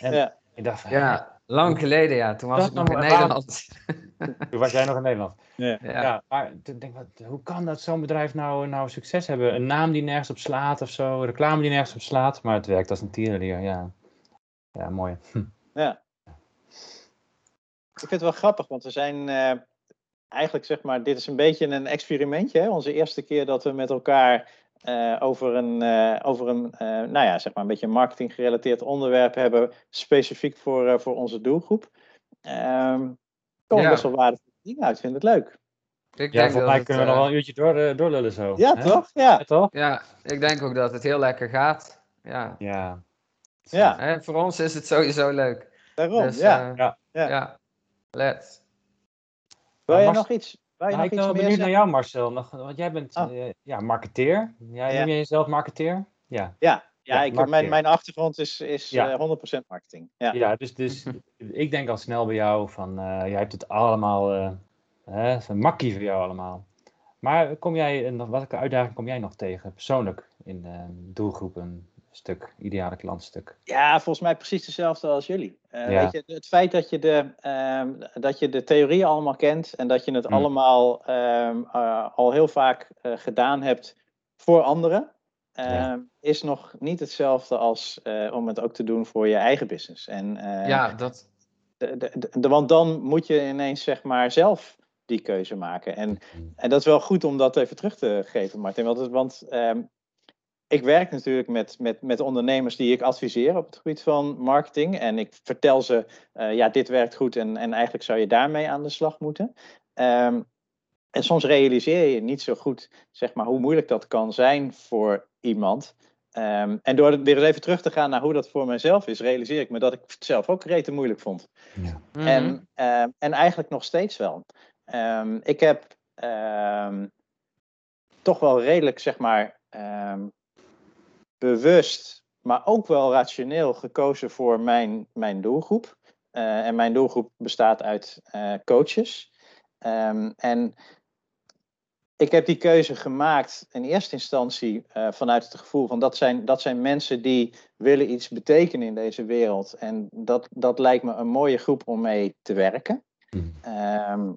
Speaker 2: En
Speaker 1: Ja.
Speaker 2: ik dacht van,
Speaker 3: Ja, lang geleden ja. Toen was
Speaker 2: Dat
Speaker 3: ik nog in Nederland.
Speaker 2: toen was jij nog in Nederland.
Speaker 1: Ja.
Speaker 3: Ja.
Speaker 2: Ja, maar toen denk ik, wat, hoe kan dat zo'n bedrijf nou, nou succes hebben? Een naam die nergens op slaat of zo, een reclame die nergens op slaat, maar het werkt als een tierenlier, ja. Ja, mooi.
Speaker 1: Ja. Ik vind het wel grappig, want we zijn eh, eigenlijk, zeg maar, dit is een beetje een experimentje. Hè? Onze eerste keer dat we met elkaar eh, over een, eh, over een eh, nou ja, zeg maar een beetje marketing gerelateerd onderwerp hebben, specifiek voor, eh, voor onze doelgroep. Ehm komen
Speaker 3: Ja.
Speaker 1: best wel waardevolle dingen uit. Ik vind het leuk.
Speaker 3: Ik
Speaker 2: Ja,
Speaker 3: dat
Speaker 2: mij kunnen we nog wel een uurtje door, doorlullen zo.
Speaker 1: Ja,
Speaker 2: hè?
Speaker 1: toch? Ja,
Speaker 2: Ja, toch?
Speaker 3: Ja, ik denk ook dat het heel lekker gaat. Ja.
Speaker 2: Ja.
Speaker 1: Ja
Speaker 3: Hè, voor ons is het sowieso leuk.
Speaker 1: daarom.
Speaker 3: Dus,
Speaker 1: ja.
Speaker 3: eh,
Speaker 2: Ja.
Speaker 1: Ja.
Speaker 3: ja. Let's.
Speaker 1: Wil je
Speaker 2: Mars-
Speaker 1: nog iets? Wil je
Speaker 2: Nou,
Speaker 1: nog
Speaker 2: ik
Speaker 1: iets
Speaker 2: ben benieuwd naar jou, Marcel. Nog, want jij bent
Speaker 1: Oh.
Speaker 2: eh, ja, marketeer. Ja,
Speaker 1: Ja.
Speaker 2: Noem jij jezelf marketeer? Ja.
Speaker 1: Ja, ja,
Speaker 2: Ja,
Speaker 1: ik,
Speaker 2: marketing.
Speaker 1: mijn, mijn achtergrond is, is
Speaker 2: Ja.
Speaker 1: eh, 100% marketing. Ja.
Speaker 2: Ja, dus, dus ik denk al snel bij jou van, eh, jij hebt het allemaal, eh hè, het is een makkie voor jou allemaal. Maar kom jij, en welke uitdaging kom jij nog tegen, persoonlijk, in doelgroepen stuk, ideale klantstuk?
Speaker 1: Ja, volgens mij precies hetzelfde als jullie. Eh,
Speaker 2: Ja.
Speaker 1: weet je, het feit dat je, de, ehm, dat je de theorieën allemaal kent en dat je het
Speaker 2: Hmm.
Speaker 1: allemaal ehm, eh, al heel vaak eh, gedaan hebt voor anderen, ehm,
Speaker 2: Ja.
Speaker 1: is nog niet hetzelfde als eh, om het ook te doen voor je eigen business. En, eh,
Speaker 3: Ja, dat.
Speaker 1: de, de, de- want dan moet je ineens zeg maar zelf die keuze maken. En, en dat is wel goed om dat even terug te geven, Martin. Want, het- want ehm, ik werk natuurlijk met, met, met ondernemers die ik adviseer op het gebied van marketing. En ik vertel ze, eh, ja, dit werkt goed en, en eigenlijk zou je daarmee aan de slag moeten. Ehm, en soms realiseer je niet zo goed, zeg maar, hoe moeilijk dat kan zijn voor iemand. Ehm, en door weer eens even terug te gaan naar hoe dat voor mijzelf is, realiseer ik me dat ik het zelf ook rete moeilijk vond.
Speaker 2: Ja.
Speaker 3: Mhm.
Speaker 1: En, ehm, en eigenlijk nog steeds wel. Ehm, ik heb ehm, toch wel redelijk, zeg maar, ehm, bewust, maar ook wel rationeel gekozen voor mijn, mijn doelgroep. Eh, en mijn doelgroep bestaat uit eh, coaches. Ehm, en ik heb die keuze gemaakt in eerste instantie eh, vanuit het gevoel van dat zijn, dat zijn mensen die willen iets betekenen in deze wereld. En dat, dat lijkt me een mooie groep om mee te werken.
Speaker 2: Mhm.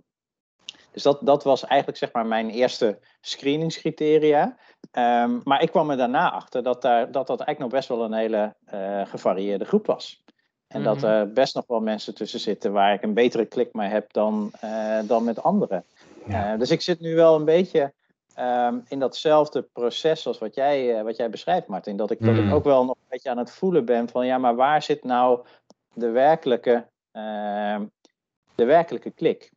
Speaker 1: Dus dat, dat was eigenlijk zeg maar mijn eerste screeningscriteria. Ehm, maar ik kwam er daarna achter dat, daar, dat dat eigenlijk nog best wel een hele eh, gevarieerde groep was. En dat
Speaker 3: Mhm.
Speaker 1: er best nog wel mensen tussen zitten waar ik een betere klik mee heb dan, eh, dan met anderen.
Speaker 2: Ja.
Speaker 1: Eh, dus ik zit nu wel een beetje ehm, in datzelfde proces als wat jij, wat jij beschrijft, Martin. Dat ik, dat ik
Speaker 2: Mm.
Speaker 1: ook wel nog een beetje aan het voelen ben van ja, maar waar zit nou de werkelijke, ehm, de werkelijke klik?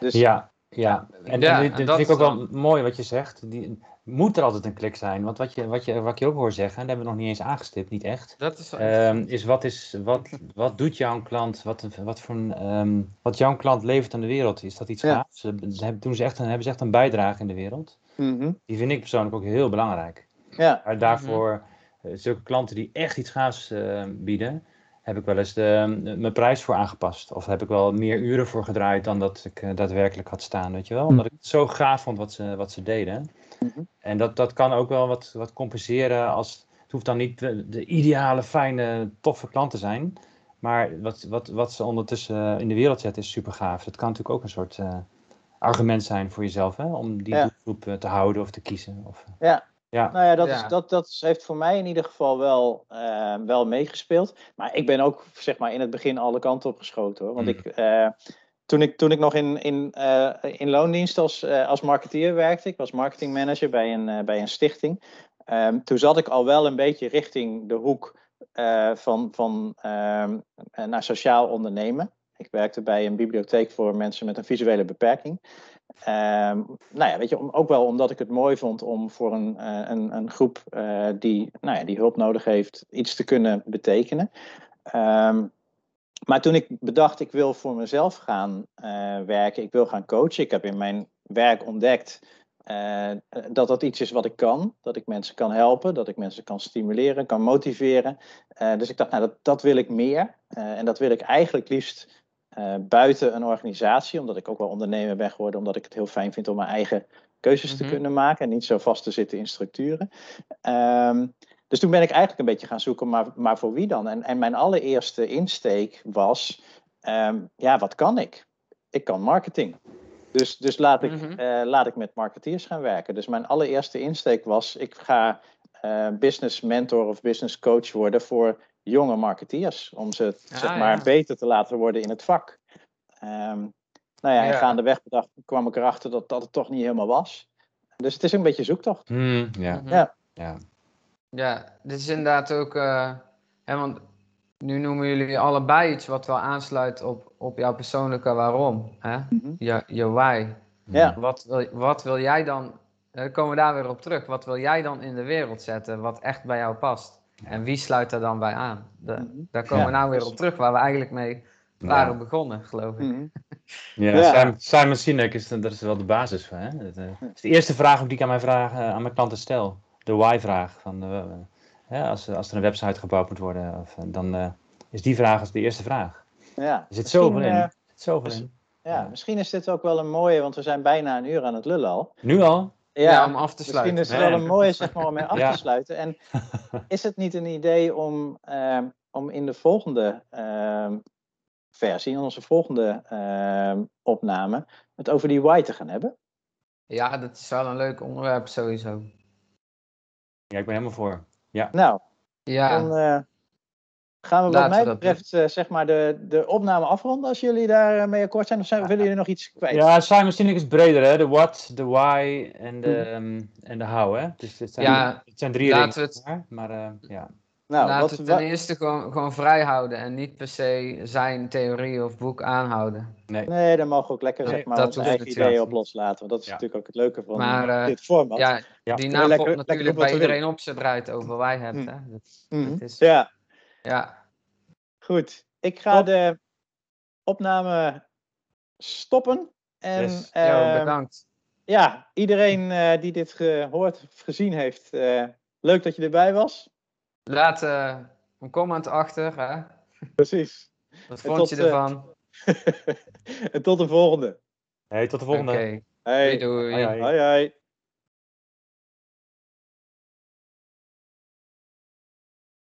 Speaker 1: Dus
Speaker 2: Ja, ja. En,
Speaker 3: Ja,
Speaker 2: en dit,
Speaker 3: dat
Speaker 2: vind ik ook wel mooi wat je zegt. Die, moet er altijd een klik zijn? Want wat, je, wat, je, wat ik je ook hoor zeggen, en dat hebben we nog niet eens aangestipt, niet echt.
Speaker 3: Dat is
Speaker 2: Ehm, is wat, is wat, wat doet jouw klant, wat, wat, voor een, ehm, wat jouw klant levert aan de wereld? Is dat iets
Speaker 1: Ja.
Speaker 2: gaafs? Ze- ze hebben- Doen ze echt een, hebben ze echt een bijdrage in de wereld?
Speaker 1: mhm,
Speaker 2: Die vind ik persoonlijk ook heel belangrijk.
Speaker 1: ja,
Speaker 2: Maar daarvoor, eh, zulke klanten die echt iets gaafs eh, bieden, heb ik wel eens de, mijn prijs voor aangepast. Of heb ik wel meer uren voor gedraaid dan dat ik eh, daadwerkelijk had staan, weet je wel. Omdat ik het zo gaaf vond wat ze, wat ze deden.
Speaker 1: Mhm.
Speaker 2: En dat, dat kan ook wel wat, wat compenseren als... Het hoeft dan niet de, de ideale, fijne, toffe klant te zijn. Maar wat, wat, wat ze ondertussen in de wereld zetten is super gaaf. Dat kan natuurlijk ook een soort eh, argument zijn voor jezelf, hè? Om die
Speaker 1: Ja.
Speaker 2: doelgroep eh, te houden of te kiezen. Of, eh,
Speaker 1: Ja.
Speaker 2: Ja.
Speaker 1: Nou ja, dat,
Speaker 3: Ja.
Speaker 1: Is, dat, dat heeft voor mij in ieder geval wel, eh, wel meegespeeld. Maar ik ben ook zeg maar, in het begin alle kanten op geschoten. Hoor. Want
Speaker 2: Mm.
Speaker 1: ik, eh, toen, ik, toen ik nog in, in, eh, in loondienst als, eh, als marketeer werkte, ik was marketingmanager bij een, eh, bij een stichting. Ehm, toen zat ik al wel een beetje richting de hoek eh, van, van ehm, eh, naar sociaal ondernemen. Ik werkte bij een bibliotheek voor mensen met een visuele beperking. Ehm, nou ja, weet je, om, ook wel omdat ik het mooi vond om voor een, eh, een, een groep eh, die, nou ja, die hulp nodig heeft, iets te kunnen betekenen. Ehm, maar toen ik bedacht, ik wil voor mezelf gaan eh, werken, ik wil gaan coachen. Ik heb in mijn werk ontdekt dat dat iets is wat ik kan. Dat ik mensen kan helpen, dat ik mensen kan stimuleren, kan motiveren. Dus ik dacht, nou, dat, dat wil ik meer. En dat wil ik eigenlijk liefst eh, buiten een organisatie, omdat ik ook wel ondernemer ben geworden, omdat ik het heel fijn vind om mijn eigen keuzes te
Speaker 3: Mhm.
Speaker 1: kunnen maken en niet zo vast te zitten in structuren. Ehm, dus toen ben ik eigenlijk een beetje gaan zoeken, maar, maar voor wie dan? En, en mijn allereerste insteek was, ehm, ja, wat kan ik? Ik kan marketing. Dus, dus laat, ik,
Speaker 3: Mhm.
Speaker 1: eh, laat ik met marketeers gaan werken. Dus mijn allereerste insteek was, ik ga eh, business mentor of business coach worden voor jonge marketeers. Om ze
Speaker 3: Ah,
Speaker 1: zeg maar
Speaker 3: ja.
Speaker 1: beter te laten worden in het vak. Ehm, nou ja, en
Speaker 3: Ja.
Speaker 1: gaandeweg bedacht, kwam ik erachter dat dat het toch niet helemaal was. Dus het is een beetje zoektocht.
Speaker 2: Hmm, ja.
Speaker 3: Mhm.
Speaker 1: Ja.
Speaker 2: ja.
Speaker 3: Ja, dit is inderdaad ook, eh, hè, want nu noemen jullie allebei iets wat wel aansluit op, op jouw persoonlijke waarom, hè?
Speaker 1: Mhm.
Speaker 3: Je, je why.
Speaker 1: Ja.
Speaker 3: Wat wil, wat wil jij dan, dan komen we daar weer op terug, wat wil jij dan in de wereld zetten wat echt bij jou past? En wie sluit daar dan bij aan? De-
Speaker 1: Mhm.
Speaker 3: daar komen we nou weer op terug, waar we eigenlijk mee waren begonnen, geloof ik.
Speaker 1: Mhm.
Speaker 2: Ja,
Speaker 1: Ja.
Speaker 2: Simon, Simon Sinek is, dat is wel de basis van. Hè? Dat, eh, is de eerste vraag die ik aan mijn, vraag, eh, aan mijn klanten stel. De why-vraag. Van, hè, als, als er een website gebouwd moet worden, of, eh, dan eh, is die vraag als de eerste vraag.
Speaker 1: Ja.
Speaker 2: Er zit zoveel in. zit zoveel in.
Speaker 1: ja, misschien is dit ook wel een mooie, want we zijn bijna een uur aan het lullen al.
Speaker 2: Nu al?
Speaker 3: Ja, om af te
Speaker 1: Misschien
Speaker 3: sluiten.
Speaker 1: is het
Speaker 2: Ja.
Speaker 1: wel een mooie zeg maar, om mee af
Speaker 2: Ja.
Speaker 1: te sluiten. En is het niet een idee om, ehm, om in de volgende ehm, versie, in onze volgende ehm, opname, het over die why te gaan hebben?
Speaker 3: Ja, dat is wel een leuk onderwerp sowieso.
Speaker 2: Ja, ik ben helemaal voor.
Speaker 1: Nou,
Speaker 3: Ja,
Speaker 1: dan, eh, Gaan we wat
Speaker 3: Laten
Speaker 1: mij betreft eh, zeg maar de, de opname afronden als jullie daar mee akkoord zijn? Of zijn, willen jullie nog iets kwijt?
Speaker 2: Ja, Simon Sinek is breder, hè? De what, de why en de, ehm, en de how, hè? Dus het zijn,
Speaker 3: Ja,
Speaker 2: het zijn drie
Speaker 3: laten
Speaker 2: ringen,
Speaker 3: we het-
Speaker 2: maar, eh, ja.
Speaker 1: nou,
Speaker 3: Laten
Speaker 1: wat,
Speaker 3: we ten
Speaker 1: wa-
Speaker 3: eerste gewoon, gewoon vrij houden en niet per se zijn theorie of boek aanhouden.
Speaker 1: Nee, daar mogen we ook lekker
Speaker 2: Nee,
Speaker 1: zeg maar,
Speaker 3: dat
Speaker 1: onze eigen ideeën op loslaten. Want dat is
Speaker 2: Ja.
Speaker 1: natuurlijk ook het leuke van
Speaker 3: Maar,
Speaker 1: eh,
Speaker 3: eh,
Speaker 1: dit format.
Speaker 3: Ja,
Speaker 2: Ja.
Speaker 3: die naam komt natuurlijk bij iedereen op zodra je het over wij hebt.
Speaker 1: Hm.
Speaker 3: Hè? Dat, dat is,
Speaker 1: Ja,
Speaker 3: ja.
Speaker 1: goed. Ik ga
Speaker 2: Top.
Speaker 1: de opname stoppen. En
Speaker 2: Yes.
Speaker 3: Yo,
Speaker 1: ehm,
Speaker 3: bedankt.
Speaker 1: ja, iedereen eh, die dit gehoord of gezien heeft, eh, leuk dat je erbij was.
Speaker 3: Laat eh, een comment achter. Hè?
Speaker 1: Precies.
Speaker 3: Wat vond
Speaker 1: tot,
Speaker 3: je
Speaker 1: eh,
Speaker 3: ervan?
Speaker 1: en tot de volgende.
Speaker 2: Hey, tot de volgende.
Speaker 3: Oké,
Speaker 1: Hey.
Speaker 3: doei doei.
Speaker 2: Hoi, hoi.
Speaker 1: Hoi, hoi.